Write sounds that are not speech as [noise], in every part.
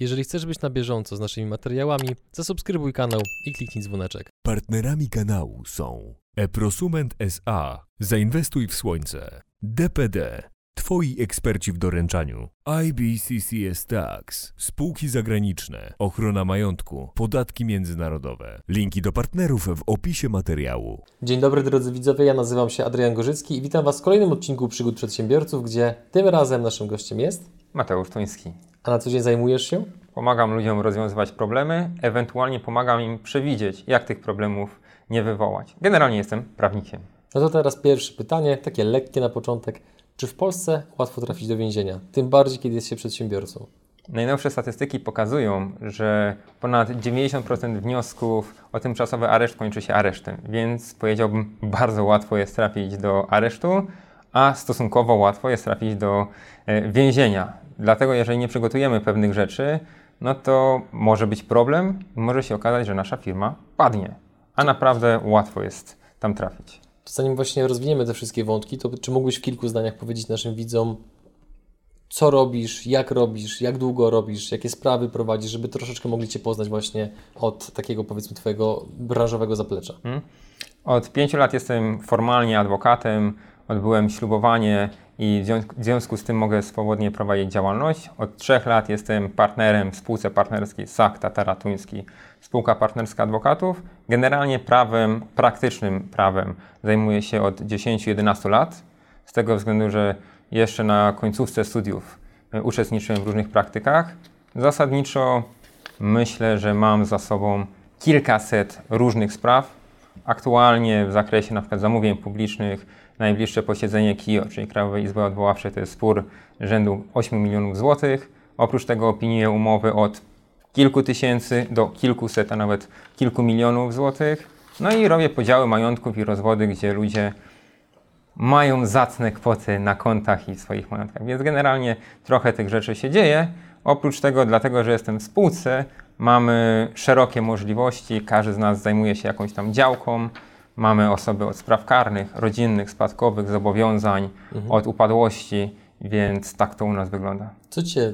Jeżeli chcesz być na bieżąco z naszymi materiałami, zasubskrybuj kanał i kliknij dzwoneczek. Partnerami kanału są Eprosument SA. Zainwestuj w słońce. DPD. Twoi eksperci w doręczaniu. IBCCS Tax. Spółki zagraniczne. Ochrona majątku. Podatki międzynarodowe. Linki do partnerów w opisie materiału. Dzień dobry drodzy widzowie, ja nazywam się Adrian Gorzycki i witam Was w kolejnym odcinku Przygód Przedsiębiorców, gdzie tym razem naszym gościem jest... Mateusz Tuński. A na co dzień zajmujesz się? Pomagam ludziom rozwiązywać problemy, ewentualnie pomagam im przewidzieć, jak tych problemów nie wywołać. Generalnie jestem prawnikiem. No to teraz pierwsze pytanie, takie lekkie na początek. Czy w Polsce łatwo trafić do więzienia? Tym bardziej, kiedy jest się przedsiębiorcą. Najnowsze statystyki pokazują, że ponad 90% wniosków o tymczasowy areszt kończy się aresztem, więc powiedziałbym, bardzo łatwo jest trafić do aresztu, a stosunkowo łatwo jest trafić do e, więzienia. Dlatego, jeżeli nie przygotujemy pewnych rzeczy, no to może być problem może się okazać, że nasza firma padnie, a naprawdę łatwo jest tam trafić. Zanim właśnie rozwiniemy te wszystkie wątki, to czy mógłbyś w kilku zdaniach powiedzieć naszym widzom, co robisz, jak robisz, jak długo robisz, jakie sprawy prowadzisz, żeby troszeczkę mogli Cię poznać właśnie od takiego powiedzmy Twojego branżowego zaplecza? Hmm? Od pięciu lat jestem formalnie adwokatem, odbyłem ślubowanie i w związku z tym mogę swobodnie prowadzić działalność. Od trzech lat jestem partnerem w spółce partnerskiej SAK Tatara Tuński, spółka partnerska adwokatów. Generalnie prawem, praktycznym prawem zajmuję się od 10-11 lat, z tego względu, że jeszcze na końcówce studiów e, uczestniczyłem w różnych praktykach. Zasadniczo myślę, że mam za sobą kilkaset różnych spraw. Aktualnie w zakresie np. zamówień publicznych Najbliższe posiedzenie KIO, czyli Krajowej Izby Odwoławczej, to jest spór rzędu 8 milionów złotych. Oprócz tego opiniuję umowy od kilku tysięcy do kilkuset, a nawet kilku milionów złotych. No i robię podziały majątków i rozwody, gdzie ludzie mają zacne kwoty na kontach i swoich majątkach. Więc generalnie trochę tych rzeczy się dzieje. Oprócz tego, dlatego że jestem w spółce, mamy szerokie możliwości. Każdy z nas zajmuje się jakąś tam działką. Mamy osoby od spraw karnych, rodzinnych, spadkowych, zobowiązań, mhm. od upadłości, więc tak to u nas wygląda. Co Cię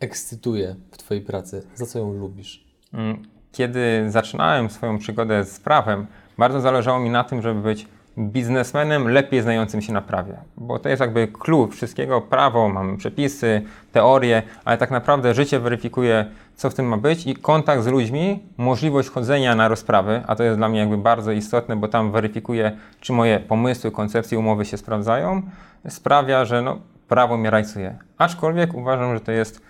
ekscytuje w Twojej pracy? Za co ją lubisz? Mm, kiedy zaczynałem swoją przygodę z prawem, bardzo zależało mi na tym, żeby być biznesmenem lepiej znającym się na prawie, bo to jest jakby klucz wszystkiego. Prawo, mamy przepisy, teorie, ale tak naprawdę życie weryfikuje, co w tym ma być i kontakt z ludźmi, możliwość chodzenia na rozprawy, a to jest dla mnie jakby bardzo istotne, bo tam weryfikuje, czy moje pomysły, koncepcje, umowy się sprawdzają, sprawia, że no, prawo mnie rajcuje. Aczkolwiek uważam, że to jest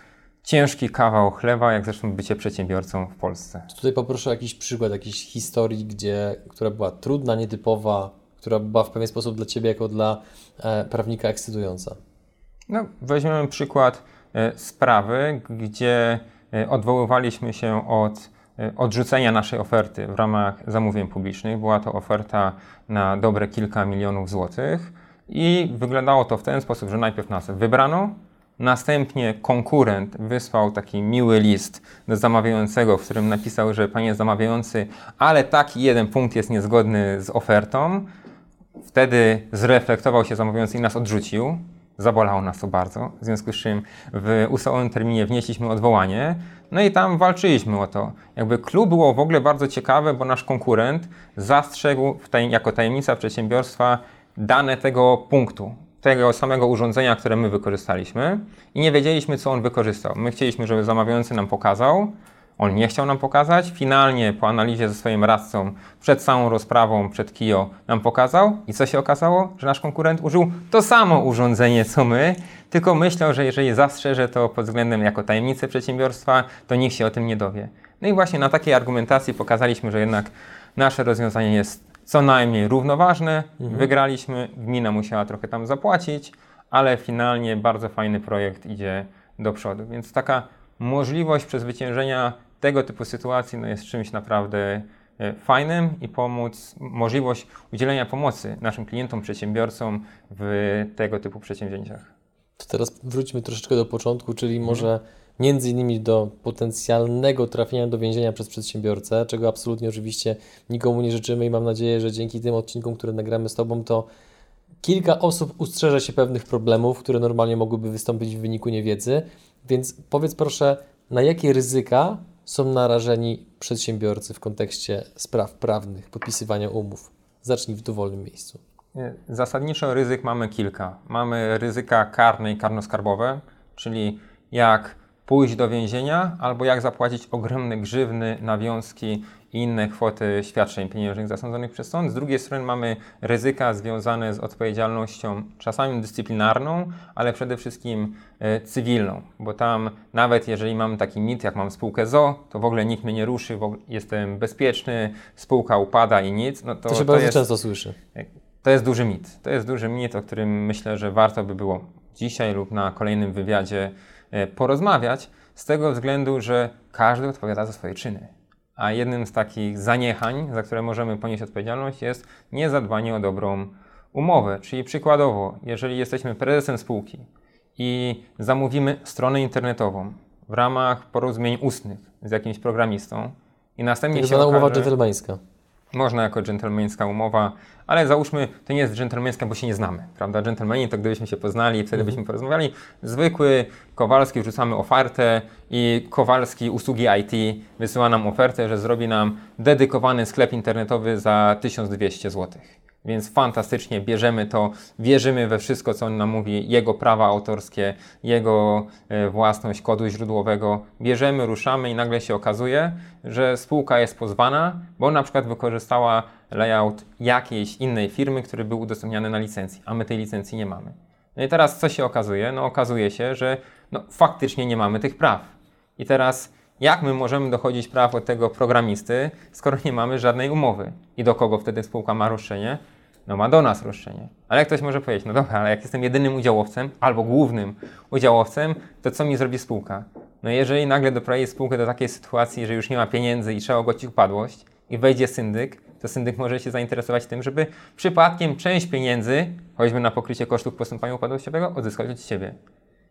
ciężki kawał chleba, jak zresztą bycie przedsiębiorcą w Polsce. Tutaj poproszę jakiś przykład, jakiejś historii, gdzie, która była trudna, nietypowa, która była w pewien sposób dla Ciebie jako dla e, prawnika ekscytująca? No, weźmiemy przykład e, sprawy, gdzie e, odwoływaliśmy się od odrzucenia naszej oferty w ramach zamówień publicznych. Była to oferta na dobre kilka milionów złotych i wyglądało to w ten sposób, że najpierw nas wybrano, Następnie konkurent wysłał taki miły list do zamawiającego, w którym napisał, że panie zamawiający, ale taki jeden punkt jest niezgodny z ofertą. Wtedy zreflektował się zamawiający i nas odrzucił. Zabolało nas to bardzo, w związku z czym w ustalonym terminie wnieśliśmy odwołanie. No i tam walczyliśmy o to. Jakby klub było w ogóle bardzo ciekawe, bo nasz konkurent zastrzegł tajem, jako tajemnica przedsiębiorstwa dane tego punktu, tego samego urządzenia, które my wykorzystaliśmy i nie wiedzieliśmy, co on wykorzystał. My chcieliśmy, żeby zamawiający nam pokazał, on nie chciał nam pokazać. Finalnie po analizie ze swoim radcą przed całą rozprawą, przed KIO nam pokazał. I co się okazało? Że nasz konkurent użył to samo urządzenie co my, tylko myślał, że jeżeli zastrzeże to pod względem jako tajemnicę przedsiębiorstwa, to nikt się o tym nie dowie. No i właśnie na takiej argumentacji pokazaliśmy, że jednak nasze rozwiązanie jest co najmniej równoważne. Mhm. Wygraliśmy, gmina musiała trochę tam zapłacić, ale finalnie bardzo fajny projekt idzie do przodu. Więc taka możliwość przezwyciężenia tego typu sytuacji no, jest czymś naprawdę e, fajnym i pomóc, możliwość udzielenia pomocy naszym klientom, przedsiębiorcom w tego typu przedsięwzięciach. To teraz wróćmy troszeczkę do początku, czyli mhm. może między innymi do potencjalnego trafienia do więzienia przez przedsiębiorcę, czego absolutnie oczywiście nikomu nie życzymy i mam nadzieję, że dzięki tym odcinkom, które nagramy z Tobą, to kilka osób ustrzeże się pewnych problemów, które normalnie mogłyby wystąpić w wyniku niewiedzy. Więc powiedz proszę, na jakie ryzyka są narażeni przedsiębiorcy w kontekście spraw prawnych, podpisywania umów? Zacznij w dowolnym miejscu. Zasadniczo ryzyk mamy kilka. Mamy ryzyka karne i karnoskarbowe, czyli jak pójść do więzienia albo jak zapłacić ogromne grzywny, nawiązki i inne kwoty świadczeń pieniężnych zasądzonych przez sąd. Z drugiej strony mamy ryzyka związane z odpowiedzialnością czasami dyscyplinarną, ale przede wszystkim e, cywilną, bo tam nawet jeżeli mam taki mit, jak mam spółkę ZO, to w ogóle nikt mnie nie ruszy, jestem bezpieczny, spółka upada i nic. No to, to się to bardzo jest, często słyszy. E, to jest duży mit. To jest duży mit, o którym myślę, że warto by było dzisiaj lub na kolejnym wywiadzie e, porozmawiać, z tego względu, że każdy odpowiada za swoje czyny. A jednym z takich zaniechań, za które możemy ponieść odpowiedzialność, jest niezadbanie o dobrą umowę. Czyli przykładowo, jeżeli jesteśmy prezesem spółki i zamówimy stronę internetową w ramach porozumień ustnych z jakimś programistą i następnie tak się okaże, umowa dżentelmeńska. Można jako dżentelmeńska umowa, ale załóżmy, to nie jest dżentelmeńska, bo się nie znamy, prawda? Dżentelmeni to gdybyśmy się poznali, wtedy mhm. byśmy porozmawiali. Zwykły Kowalski wrzucamy ofertę i Kowalski usługi IT wysyła nam ofertę, że zrobi nam dedykowany sklep internetowy za 1200 zł. Więc fantastycznie bierzemy to, wierzymy we wszystko, co on nam mówi, jego prawa autorskie, jego e, własność kodu źródłowego. Bierzemy, ruszamy i nagle się okazuje, że spółka jest pozwana, bo na przykład wykorzystała layout jakiejś innej firmy, który był udostępniany na licencji, a my tej licencji nie mamy. No i teraz co się okazuje? No okazuje się, że no, faktycznie nie mamy tych praw. I teraz jak my możemy dochodzić praw od tego programisty, skoro nie mamy żadnej umowy? I do kogo wtedy spółka ma roszczenie? No ma do nas roszczenie. Ale ktoś może powiedzieć, no dobra, ale jak jestem jedynym udziałowcem albo głównym udziałowcem, to co mi zrobi spółka? No jeżeli nagle doprowadzi spółkę do takiej sytuacji, że już nie ma pieniędzy i trzeba ogłosić upadłość i wejdzie syndyk, to syndyk może się zainteresować tym, żeby przypadkiem część pieniędzy, choćby na pokrycie kosztów postępowania upadłościowego, odzyskać od siebie.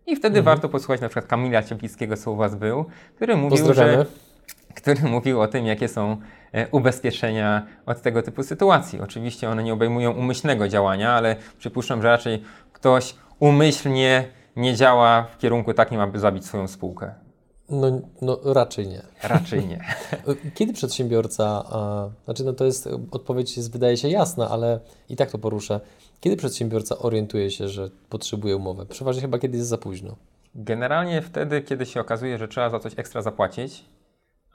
I wtedy mhm. warto posłuchać na przykład Kamila Cieplickiego, co u Was był, który mówił, że który [laughs] mówił o tym, jakie są e, ubezpieczenia od tego typu sytuacji. Oczywiście one nie obejmują umyślnego działania, ale przypuszczam, że raczej ktoś umyślnie nie działa w kierunku takim, aby zabić swoją spółkę. No, no raczej nie. Raczej [laughs] nie. Kiedy przedsiębiorca, a, znaczy no to jest, odpowiedź jest, wydaje się jasna, ale i tak to poruszę. Kiedy przedsiębiorca orientuje się, że potrzebuje umowę? Przeważnie chyba kiedy jest za późno. Generalnie wtedy, kiedy się okazuje, że trzeba za coś ekstra zapłacić,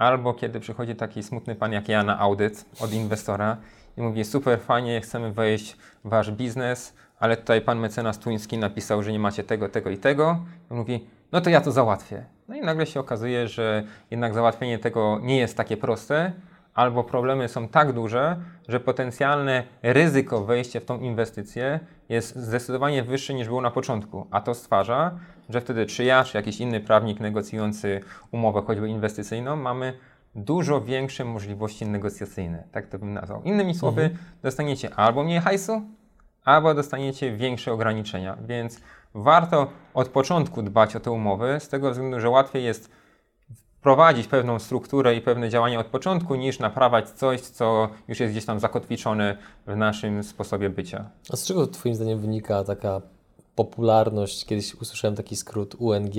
albo kiedy przychodzi taki smutny pan jak ja na audyt od inwestora i mówi super fajnie, chcemy wejść w wasz biznes, ale tutaj pan mecenas Tuński napisał, że nie macie tego, tego i tego. I mówi, no to ja to załatwię. No i nagle się okazuje, że jednak załatwienie tego nie jest takie proste, albo problemy są tak duże, że potencjalne ryzyko wejścia w tą inwestycję jest zdecydowanie wyższe niż było na początku, a to stwarza, że wtedy czy ja, czy jakiś inny prawnik negocjujący umowę choćby inwestycyjną mamy dużo większe możliwości negocjacyjne, tak to bym nazwał. Innymi słowy, mhm. dostaniecie albo mniej hajsu, albo dostaniecie większe ograniczenia, więc warto od początku dbać o te umowy, z tego względu, że łatwiej jest wprowadzić pewną strukturę i pewne działania od początku, niż naprawać coś, co już jest gdzieś tam zakotwiczone w naszym sposobie bycia. A z czego Twoim zdaniem wynika taka popularność? Kiedyś usłyszałem taki skrót UNG,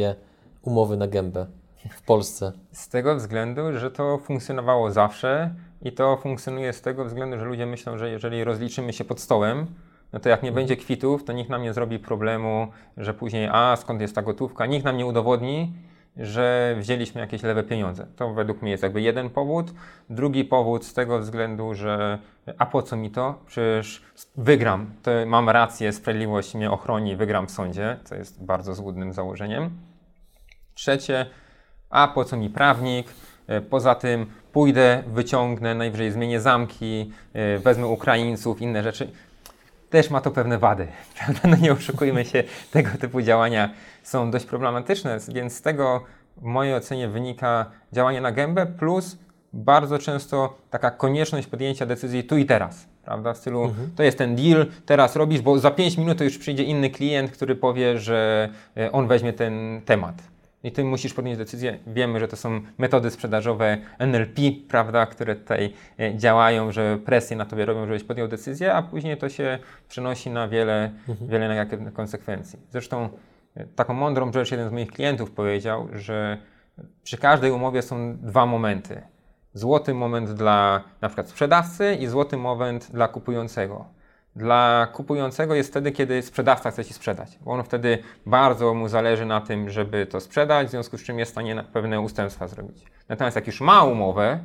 umowy na gębę w Polsce. Z tego względu, że to funkcjonowało zawsze i to funkcjonuje z tego względu, że ludzie myślą, że jeżeli rozliczymy się pod stołem, no to jak nie mhm. będzie kwitów, to nikt nam nie zrobi problemu, że później, a skąd jest ta gotówka, nikt nam nie udowodni, że wzięliśmy jakieś lewe pieniądze. To według mnie jest jakby jeden powód. Drugi powód z tego względu, że a po co mi to? Przecież wygram, to mam rację, sprawiedliwość mnie ochroni, wygram w sądzie, co jest bardzo złudnym założeniem. Trzecie, a po co mi prawnik? E, poza tym pójdę, wyciągnę, najwyżej zmienię zamki, e, wezmę Ukraińców, inne rzeczy też ma to pewne wady. [laughs] Prawda? No nie oszukujmy się, tego typu działania są dość problematyczne, więc z tego w mojej ocenie wynika działanie na gębę, plus bardzo często taka konieczność podjęcia decyzji tu i teraz. Prawda? W stylu, mhm. to jest ten deal, teraz robisz, bo za 5 minut to już przyjdzie inny klient, który powie, że e, on weźmie ten temat i ty musisz podjąć decyzję. Wiemy, że to są metody sprzedażowe NLP, prawda, które tutaj e, działają, że presję na tobie robią, żebyś podjął decyzję, a później to się przenosi na wiele, mhm. wiele negatywnych konsekwencji. Zresztą e, taką mądrą rzecz jeden z moich klientów powiedział, że przy każdej umowie są dwa momenty. Złoty moment dla na przykład sprzedawcy i złoty moment dla kupującego. Dla kupującego jest wtedy, kiedy sprzedawca chce ci sprzedać, bo on wtedy bardzo mu zależy na tym, żeby to sprzedać, w związku z czym jest w stanie pewne ustępstwa zrobić. Natomiast jak już ma umowę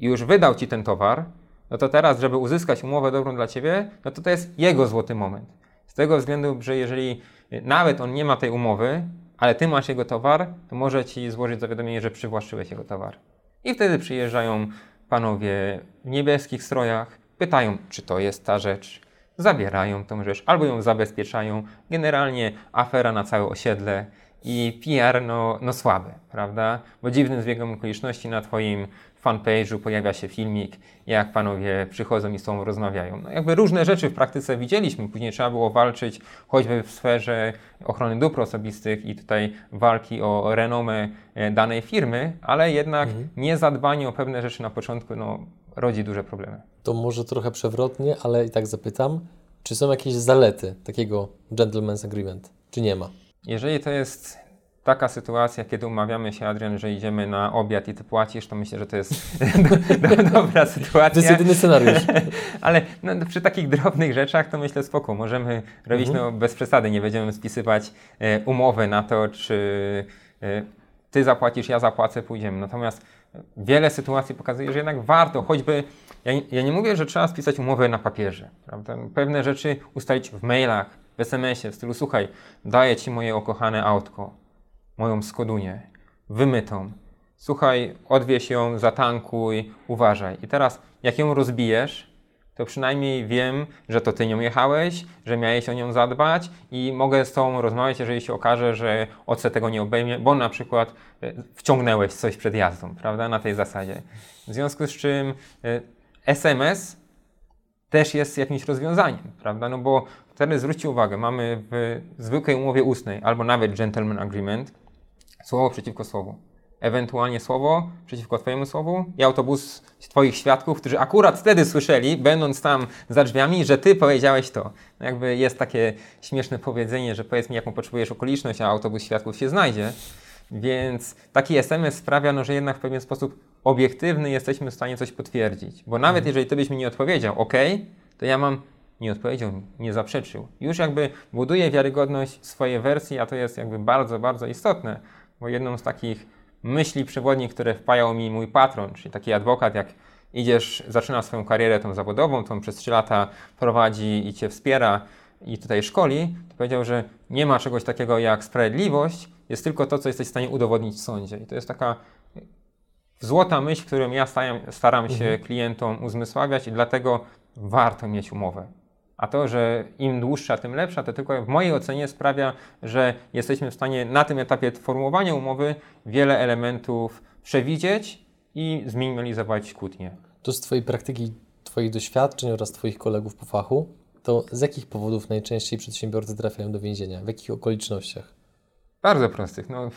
i już wydał ci ten towar, no to teraz, żeby uzyskać umowę dobrą dla ciebie, no to to jest jego złoty moment. Z tego względu, że jeżeli nawet on nie ma tej umowy, ale ty masz jego towar, to może ci złożyć zawiadomienie, że przywłaszczyłeś jego towar. I wtedy przyjeżdżają panowie w niebieskich strojach, pytają, czy to jest ta rzecz, zabierają tą rzecz albo ją zabezpieczają. Generalnie afera na całe osiedle i PR no, no słaby, prawda? Bo dziwnym zbiegiem okoliczności na Twoim fanpage'u pojawia się filmik, jak panowie przychodzą i z tobą rozmawiają. No jakby różne rzeczy w praktyce widzieliśmy, później trzeba było walczyć choćby w sferze ochrony dóbr osobistych i tutaj walki o renomę e, danej firmy, ale jednak mhm. niezadbanie o pewne rzeczy na początku no, rodzi duże problemy. To może trochę przewrotnie, ale i tak zapytam, czy są jakieś zalety takiego gentleman's agreement, czy nie ma? Jeżeli to jest taka sytuacja, kiedy umawiamy się, Adrian, że idziemy na obiad i ty płacisz, to myślę, że to jest [laughs] do, do, dobra sytuacja. To jest jedyny scenariusz. [laughs] Ale no, przy takich drobnych rzeczach to myślę spoko. Możemy robić mhm. no, bez przesady, nie będziemy spisywać e, umowy na to, czy e, ty zapłacisz, ja zapłacę, pójdziemy. Natomiast wiele sytuacji pokazuje, że jednak warto, choćby, ja, ja nie mówię, że trzeba spisać umowę na papierze, prawda? Pewne rzeczy ustalić w mailach, w SMS-ie, w stylu słuchaj, daję Ci moje okochane autko, moją Skodunię, wymytą. Słuchaj, odwieź ją, zatankuj, uważaj. I teraz, jak ją rozbijesz, to przynajmniej wiem, że to ty nią jechałeś, że miałeś o nią zadbać i mogę z tobą rozmawiać, jeżeli się okaże, że OC tego nie obejmie, bo na przykład e, wciągnęłeś coś przed jazdą, prawda, na tej zasadzie. W związku z czym SMS e, też jest jakimś rozwiązaniem, prawda, no bo wtedy zwróćcie uwagę, mamy w zwykłej umowie ustnej albo nawet gentleman agreement, słowo przeciwko słowu. Ewentualnie słowo przeciwko Twojemu słowu i autobus Twoich świadków, którzy akurat wtedy słyszeli, będąc tam za drzwiami, że Ty powiedziałeś to. No jakby jest takie śmieszne powiedzenie, że powiedz mi, jaką potrzebujesz okoliczność, a autobus świadków się znajdzie. Więc taki SMS sprawia, no, że jednak w pewien sposób obiektywny jesteśmy w stanie coś potwierdzić. Bo nawet mhm. jeżeli Ty byś mi nie odpowiedział, ok, to ja mam nie odpowiedział nie zaprzeczył. Już jakby buduje wiarygodność swojej wersji, a to jest jakby bardzo, bardzo istotne, bo jedną z takich myśli przewodnich, które wpajał mi mój patron, czyli taki adwokat, jak idziesz, zaczyna swoją karierę tą zawodową, tą przez 3 lata prowadzi i cię wspiera i tutaj szkoli, to powiedział, że nie ma czegoś takiego jak sprawiedliwość, jest tylko to, co jesteś w stanie udowodnić w sądzie. I to jest taka złota myśl, którą ja staram, staram się mhm. klientom uzmysławiać i dlatego warto mieć umowę. A to, że im dłuższa, tym lepsza, to tylko w mojej ocenie sprawia, że jesteśmy w stanie na tym etapie formułowania umowy wiele elementów przewidzieć i zminimalizować kłótnie. To z Twojej praktyki, Twoich doświadczeń oraz Twoich kolegów po fachu, to z jakich powodów najczęściej przedsiębiorcy trafiają do więzienia? W jakich okolicznościach? Bardzo prostych. No,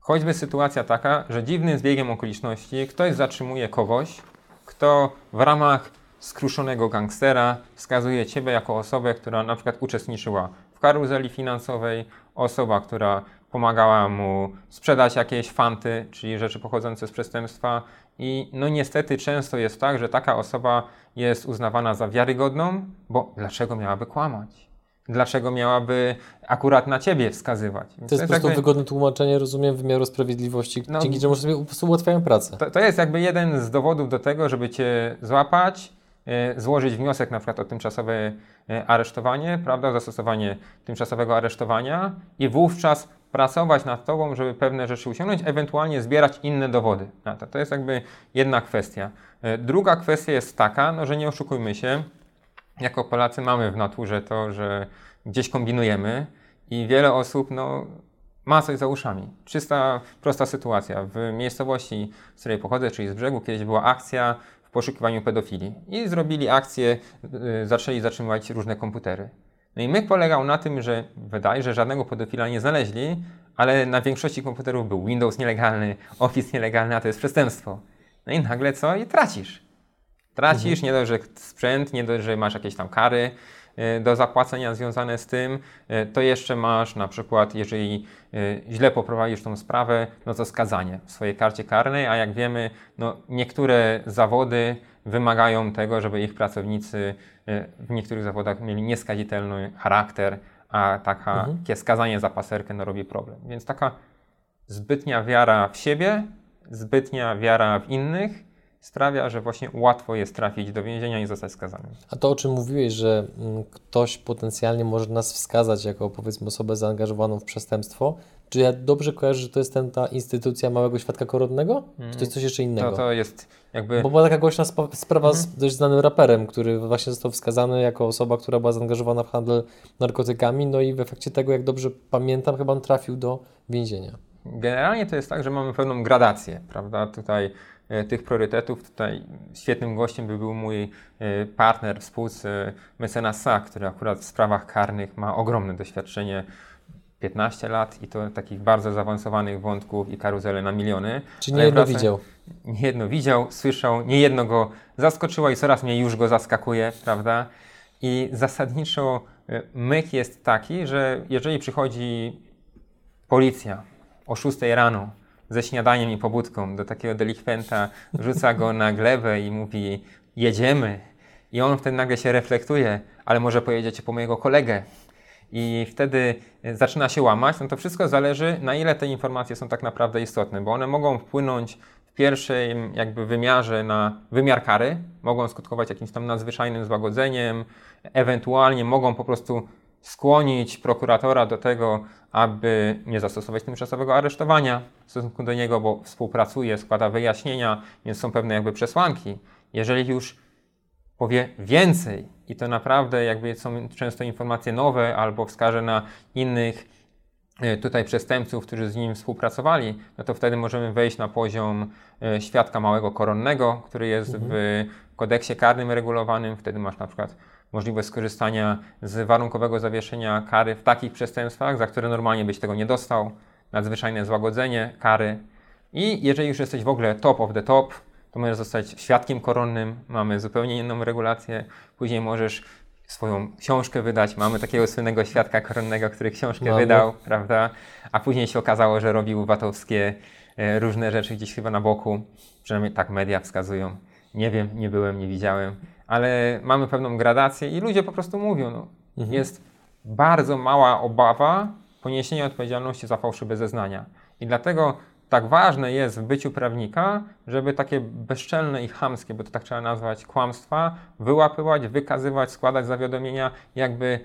choćby sytuacja taka, że dziwnym zbiegiem okoliczności ktoś zatrzymuje kogoś, kto w ramach skruszonego gangstera, wskazuje Ciebie jako osobę, która na przykład uczestniczyła w karuzeli finansowej, osoba, która pomagała mu sprzedać jakieś fanty, czyli rzeczy pochodzące z przestępstwa. I no niestety często jest tak, że taka osoba jest uznawana za wiarygodną, bo dlaczego miałaby kłamać? Dlaczego miałaby akurat na ciebie wskazywać? Więc to jest po prostu jakby... wygodne tłumaczenie, rozumiem, wymiaru sprawiedliwości, no, dzięki czemu sobie po prostu ułatwiają pracę. To, to jest jakby jeden z dowodów do tego, żeby cię złapać, złożyć wniosek na przykład o tymczasowe e, aresztowanie, prawda, zastosowanie tymczasowego aresztowania i wówczas pracować nad tobą, żeby pewne rzeczy usiągnąć, ewentualnie zbierać inne dowody to. To jest jakby jedna kwestia. E, druga kwestia jest taka, no, że nie oszukujmy się, jako Polacy mamy w naturze to, że gdzieś kombinujemy i wiele osób no, ma coś za uszami. Czysta, prosta sytuacja. W miejscowości, z której pochodzę, czyli z brzegu, kiedyś była akcja poszukiwaniu pedofili. I zrobili akcję, y, zaczęli zatrzymywać różne komputery. No i myk polegał na tym, że wydaje, że żadnego pedofila nie znaleźli, ale na większości komputerów był Windows nielegalny, Office nielegalny, a to jest przestępstwo. No i nagle co? I tracisz. Tracisz, mhm. nie dość, że sprzęt, nie dość, że masz jakieś tam kary, do zapłacenia związane z tym, e, to jeszcze masz na przykład, jeżeli źle poprowadzisz tą sprawę, no to skazanie w swojej karcie karnej, a jak wiemy, no niektóre zawody wymagają tego, żeby ich pracownicy w niektórych zawodach mieli nieskazitelny charakter, a taka, mhm. takie skazanie za paserkę no, robi problem. Więc taka zbytnia wiara w siebie, zbytnia wiara w innych sprawia, że właśnie łatwo jest trafić do więzienia i zostać skazanym. A to, o czym mówiłeś, że mm, ktoś potencjalnie może nas wskazać jako powiedzmy osobę zaangażowaną w przestępstwo, czy ja dobrze kojarzę, że to jest ten, ta instytucja małego świadka koronnego? Mm. Czy to jest coś jeszcze innego? To, to jest jakby... Bo była taka głośna sprawa mm. z mhm. dość znanym raperem, który właśnie został wskazany jako osoba, która była zaangażowana w handel narkotykami, no i w efekcie tego, jak dobrze pamiętam, chyba on trafił do więzienia. Generalnie to jest tak, że mamy pewną gradację, prawda? Tutaj tych priorytetów. Tutaj świetnym gościem by był mój e, partner w spółce mecenas który akurat w sprawach karnych ma ogromne doświadczenie 15 lat i to takich bardzo zaawansowanych wątków i karuzele na miliony. Czy nie jedno widział? Nie jedno widział, słyszał, nie jedno go zaskoczyło i coraz mniej już go zaskakuje, prawda? I zasadniczo e, myk jest taki, że jeżeli przychodzi policja o 6 rano ze śniadaniem i pobudką do takiego delikwenta, rzuca go na glebę i mówi jedziemy. I on wtedy nagle się reflektuje, ale może pojedziecie po mojego kolegę. I wtedy zaczyna się łamać. No to wszystko zależy, na ile te informacje są tak naprawdę istotne, bo one mogą wpłynąć w pierwszym jakby wymiarze na wymiar kary, mogą skutkować jakimś tam nadzwyczajnym złagodzeniem, ewentualnie mogą po prostu skłonić prokuratora do tego, aby nie zastosować tymczasowego aresztowania w stosunku do niego, bo współpracuje, składa wyjaśnienia, więc są pewne jakby przesłanki. Jeżeli już powie więcej i to naprawdę jakby są często informacje nowe albo wskaże na innych e, tutaj przestępców, którzy z nim współpracowali, no to wtedy możemy wejść na poziom e, świadka małego koronnego, który jest mhm. w kodeksie karnym regulowanym. Wtedy masz na przykład możliwość skorzystania z warunkowego zawieszenia kary w takich przestępstwach, za które normalnie byś tego nie dostał, nadzwyczajne złagodzenie kary. I jeżeli już jesteś w ogóle top of the top, to możesz zostać świadkiem koronnym, mamy zupełnie inną regulację. Później możesz swoją książkę wydać. Mamy takiego słynnego świadka koronnego, który książkę mamy. wydał, prawda? A później się okazało, że robił watowskie e, różne rzeczy gdzieś chyba na boku. Przynajmniej tak media wskazują. Nie wiem, nie byłem, nie widziałem ale mamy pewną gradację i ludzie po prostu mówią, no, mhm. jest bardzo mała obawa poniesienia odpowiedzialności za fałszywe zeznania. I dlatego tak ważne jest w byciu prawnika, żeby takie bezczelne i chamskie, bo to tak trzeba nazwać, kłamstwa wyłapywać, wykazywać, składać zawiadomienia, jakby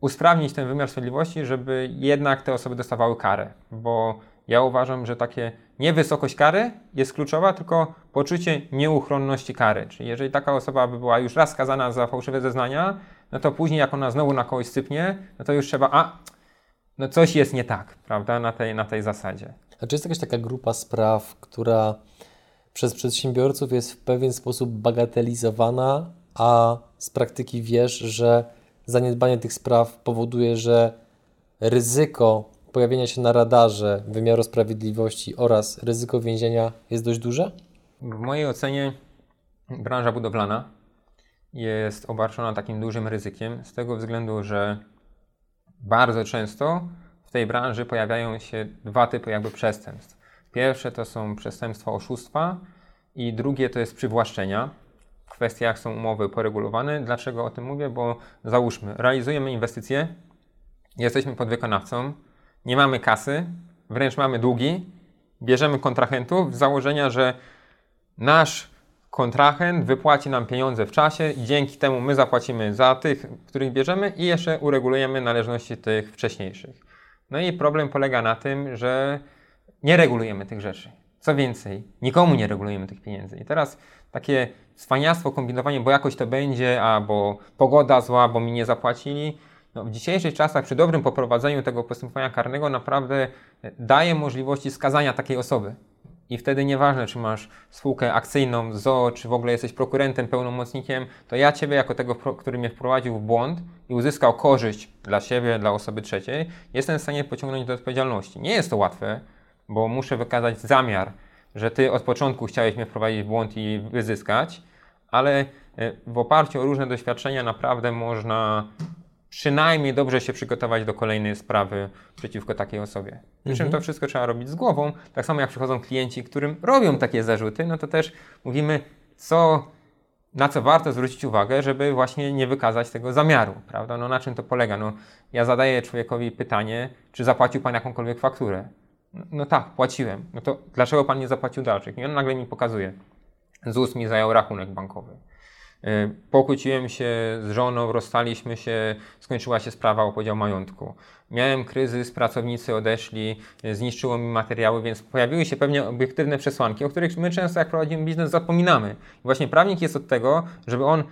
usprawnić ten wymiar sprawiedliwości, żeby jednak te osoby dostawały karę. Bo ja uważam, że takie nie wysokość kary jest kluczowa, tylko poczucie nieuchronności kary. Czyli jeżeli taka osoba by była już raz skazana za fałszywe zeznania, no to później jak ona znowu na kogoś sypnie, no to już trzeba, a no coś jest nie tak, prawda, na tej, na tej zasadzie. A czy jest jakaś taka grupa spraw, która przez przedsiębiorców jest w pewien sposób bagatelizowana, a z praktyki wiesz, że zaniedbanie tych spraw powoduje, że ryzyko pojawienia się na radarze wymiaru sprawiedliwości oraz ryzyko więzienia jest dość duże? W mojej ocenie branża budowlana jest obarczona takim dużym ryzykiem z tego względu, że bardzo często w tej branży pojawiają się dwa typy jakby przestępstw. Pierwsze to są przestępstwa oszustwa i drugie to jest przywłaszczenia. W kwestiach są umowy poregulowane. Dlaczego o tym mówię? Bo załóżmy, realizujemy inwestycje, jesteśmy podwykonawcą, nie mamy kasy, wręcz mamy długi, bierzemy kontrahentów z założenia, że nasz kontrahent wypłaci nam pieniądze w czasie i dzięki temu my zapłacimy za tych, których bierzemy i jeszcze uregulujemy należności tych wcześniejszych. No i problem polega na tym, że nie regulujemy tych rzeczy. Co więcej, nikomu nie regulujemy tych pieniędzy. I teraz takie cwaniactwo, kombinowanie, bo jakoś to będzie, albo pogoda zła, bo mi nie zapłacili, no, w dzisiejszych czasach, przy dobrym poprowadzeniu tego postępowania karnego, naprawdę daje możliwości skazania takiej osoby. I wtedy nieważne, czy masz spółkę akcyjną, ZO, czy w ogóle jesteś prokurentem, pełnomocnikiem, to ja Ciebie, jako tego, który mnie wprowadził w błąd i uzyskał korzyść dla siebie, dla osoby trzeciej, jestem w stanie pociągnąć do odpowiedzialności. Nie jest to łatwe, bo muszę wykazać zamiar, że Ty od początku chciałeś mnie wprowadzić w błąd i wyzyskać, ale e, w oparciu o różne doświadczenia naprawdę można przynajmniej dobrze się przygotować do kolejnej sprawy przeciwko takiej osobie. Przy czym Mhm. to wszystko trzeba robić z głową. Tak samo jak przychodzą klienci, którym robią takie zarzuty, no to też mówimy, co, na co warto zwrócić uwagę, żeby właśnie nie wykazać tego zamiaru, prawda? No na czym to polega? No, ja zadaję człowiekowi pytanie, czy zapłacił Pan jakąkolwiek fakturę? No, no tak, płaciłem. No to dlaczego Pan nie zapłacił dalszych? I on nagle mi pokazuje. ZUS mi zajął rachunek bankowy. Y, Pokłóciłem się z żoną, rozstaliśmy się, skończyła się sprawa o podział majątku. Miałem kryzys, pracownicy odeszli, y, zniszczyło mi materiały, więc pojawiły się pewnie obiektywne przesłanki, o których my często jak prowadzimy biznes zapominamy. I właśnie prawnik jest od tego, żeby on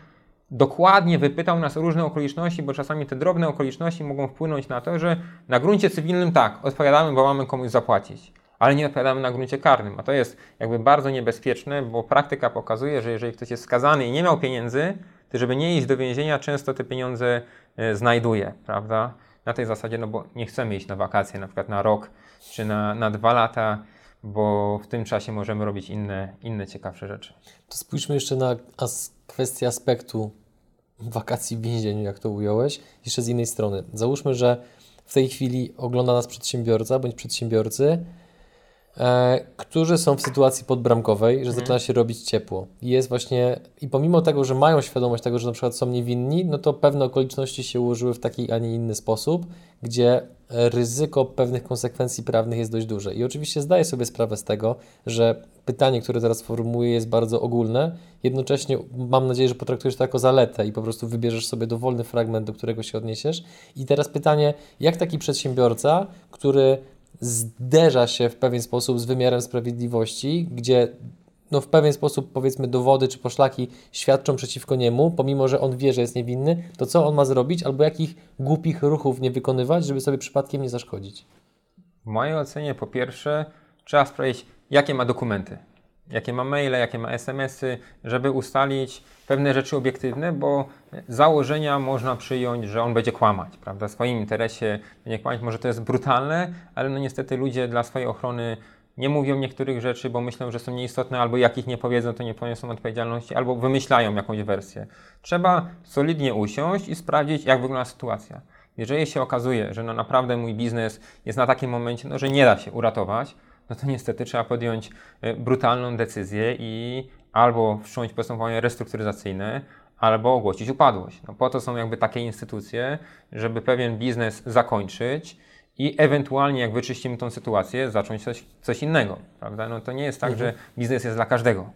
dokładnie wypytał nas o różne okoliczności, bo czasami te drobne okoliczności mogą wpłynąć na to, że na gruncie cywilnym tak, odpowiadamy, bo mamy komuś zapłacić, ale nie odpowiadamy na gruncie karnym. A to jest jakby bardzo niebezpieczne, bo praktyka pokazuje, że jeżeli ktoś jest skazany i nie miał pieniędzy, to żeby nie iść do więzienia, często te pieniądze e, znajduje, prawda? Na tej zasadzie, no bo nie chcemy iść na wakacje, na przykład na rok czy na, na dwa lata, bo w tym czasie możemy robić inne, inne ciekawsze rzeczy. To spójrzmy jeszcze na as kwestię aspektu wakacji w więzieniu, jak to ująłeś, jeszcze z innej strony. Załóżmy, że w tej chwili ogląda nas przedsiębiorca bądź przedsiębiorcy, którzy są w sytuacji podbramkowej, że zaczyna się robić ciepło. I jest właśnie, i pomimo tego, że mają świadomość tego, że na przykład są niewinni, no to pewne okoliczności się ułożyły w taki, a nie inny sposób, gdzie e, ryzyko pewnych konsekwencji prawnych jest dość duże. I oczywiście zdaję sobie sprawę z tego, że pytanie, które teraz formułuję, jest bardzo ogólne. Jednocześnie mam nadzieję, że potraktujesz to jako zaletę i po prostu wybierzesz sobie dowolny fragment, do którego się odniesiesz. I teraz pytanie, jak taki przedsiębiorca, który zderza się w pewien sposób z wymiarem sprawiedliwości, gdzie no w pewien sposób powiedzmy dowody czy poszlaki świadczą przeciwko niemu, pomimo że on wie, że jest niewinny, to co on ma zrobić albo jakich głupich ruchów nie wykonywać, żeby sobie przypadkiem nie zaszkodzić? W mojej ocenie, po pierwsze, trzeba sprawdzić, jakie ma dokumenty, jakie ma maile, jakie ma SMS-y, żeby ustalić pewne rzeczy obiektywne, bo założenia można przyjąć, że on będzie kłamać, prawda? W swoim interesie będzie kłamać. Może to jest brutalne, ale no niestety ludzie dla swojej ochrony nie mówią niektórych rzeczy, bo myślą, że są nieistotne, albo jak ich nie powiedzą, to nie poniosą odpowiedzialności, albo wymyślają jakąś wersję. Trzeba solidnie usiąść i sprawdzić, jak wygląda sytuacja. Jeżeli się okazuje, że no naprawdę mój biznes jest na takim momencie, no, że nie da się uratować, no to niestety trzeba podjąć e, brutalną decyzję i albo wszcząć postępowanie restrukturyzacyjne, albo ogłosić upadłość. No po to są jakby takie instytucje, żeby pewien biznes zakończyć i ewentualnie jak wyczyścimy tą sytuację, zacząć coś, coś innego, prawda? No to nie jest tak, że biznes jest dla każdego.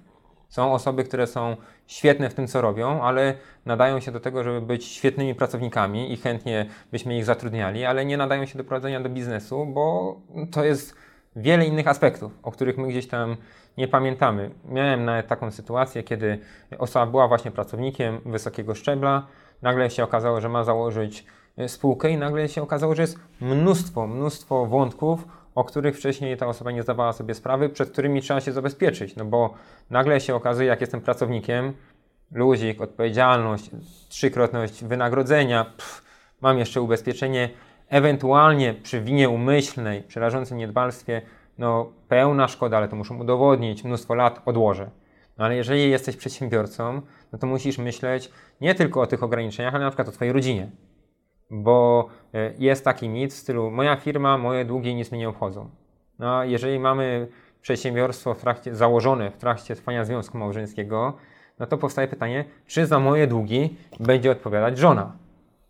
Są osoby, które są świetne w tym, co robią, ale nadają się do tego, żeby być świetnymi pracownikami i chętnie byśmy ich zatrudniali, ale nie nadają się do prowadzenia do biznesu, bo to jest wiele innych aspektów, o których my gdzieś tam nie pamiętamy. Miałem nawet taką sytuację, kiedy osoba była właśnie pracownikiem wysokiego szczebla, nagle się okazało, że ma założyć e, spółkę i nagle się okazało, że jest mnóstwo, mnóstwo wątków, o których wcześniej ta osoba nie zdawała sobie sprawy, przed którymi trzeba się zabezpieczyć, no bo nagle się okazuje, jak jestem pracownikiem, luzik, odpowiedzialność, trzykrotność wynagrodzenia, pff, mam jeszcze ubezpieczenie, ewentualnie przy winie umyślnej, przy rażącym niedbalstwie, no pełna szkoda, ale to muszą udowodnić, mnóstwo lat odłożę. No ale jeżeli jesteś przedsiębiorcą, no to musisz myśleć nie tylko o tych ograniczeniach, ale na przykład o Twojej rodzinie. Bo e, jest taki mit w stylu moja firma, moje długi nic mnie nie obchodzą. No a jeżeli mamy przedsiębiorstwo w trakcie, założone w trakcie trwania związku małżeńskiego, no to powstaje pytanie, czy za moje długi będzie odpowiadać żona?